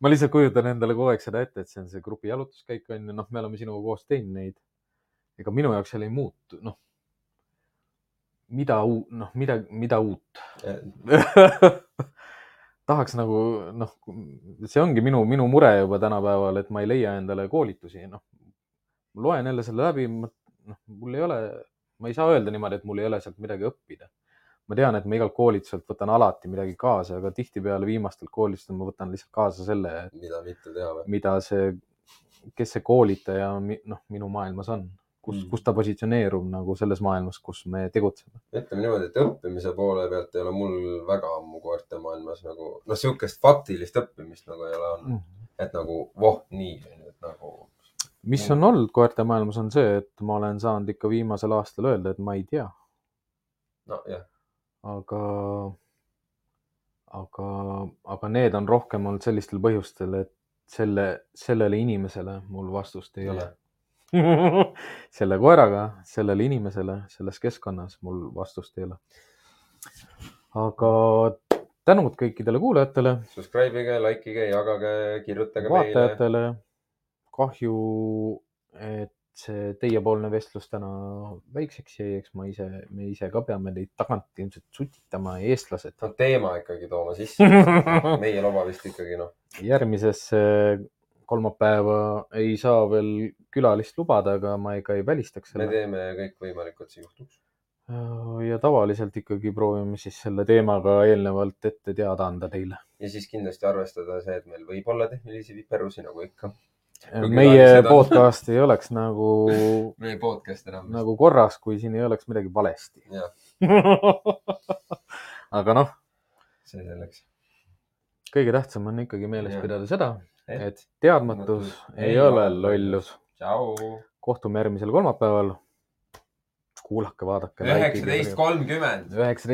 ma lihtsalt kujutan endale kogu aeg seda ette, et see on see grupi jalutuskäik on ju, noh, me oleme sinuga koos teinud neid. ega minu jaoks seal ei muutu, noh. Mida uut, noh, mida, mida uut tahaks nagu noh, see ongi minu, minu mure juba tänapäeval, et ma ei leia endale koolitusi, noh. loen jälle selle läbi, noh, mul ei ole, ma ei saa öelda niimoodi, et mul ei ole sealt midagi õppida ma tean, et ma igalt koolituselt võtan alati midagi kaasa, aga tihtipeale viimastelt koolitustelt ma võtan lihtsalt kaasa selle, mida mitte teha või? mida see, kes see koolitaja noh, minu maailmas on, kus Mm., kus ta positsioneerub nagu selles maailmas, kus me tegutseme. ütleme niimoodi, et õppimise poole pealt ei ole mul väga ammu koerte maailmas nagu, noh, sihukest faktilist õppimist nagu ei ole Mm. olnud. et nagu voh, nii, et nagu mis on olnud koerte maailmas, on see, et ma olen saanud ikka viimasel aastal öelda, et ma ei tea, nojah, aga, aga, aga need on rohkem olnud sellistel põhjustel, et selle, sellele inimesele mul vastust ei ole. selle koeraga, sellele inimesele, selles keskkonnas mul vastust ei ole. aga tänud kõikidele kuulajatele, subscribe ige, like ige, jagage, kirjutage vaatajatele. kahju, et see teiepoolne vestlus täna väikseks jäi, eks ma ise, me ise ka peame teid tagant ilmselt sutitama, eestlased. no teema ikkagi tooma sisse. meie loba vist ikkagi noh, järgmisesse kolmapäeva ei saa veel külalist lubada, aga ma ega ei välistaks me selle. teeme kõik võimalikku, et see juhtuks. ja tavaliselt ikkagi proovime siis selle teemaga eelnevalt ette teada anda teile. ja siis kindlasti arvestada see, et meil võib olla tehnilisi viperusi nagu ikka. Kui meie podcast ei oleks nagu, meie podcast enam. nagu korras, kui siin ei oleks midagi valesti. aga noh, see selleks. kõige tähtsam on ikkagi meeles Jah. pidada seda, et teadmatus ei ole lollus. kohtume järgmisel kolmapäeval. kuulake, vaadake. üheksateist kolmkümmend. üheksateist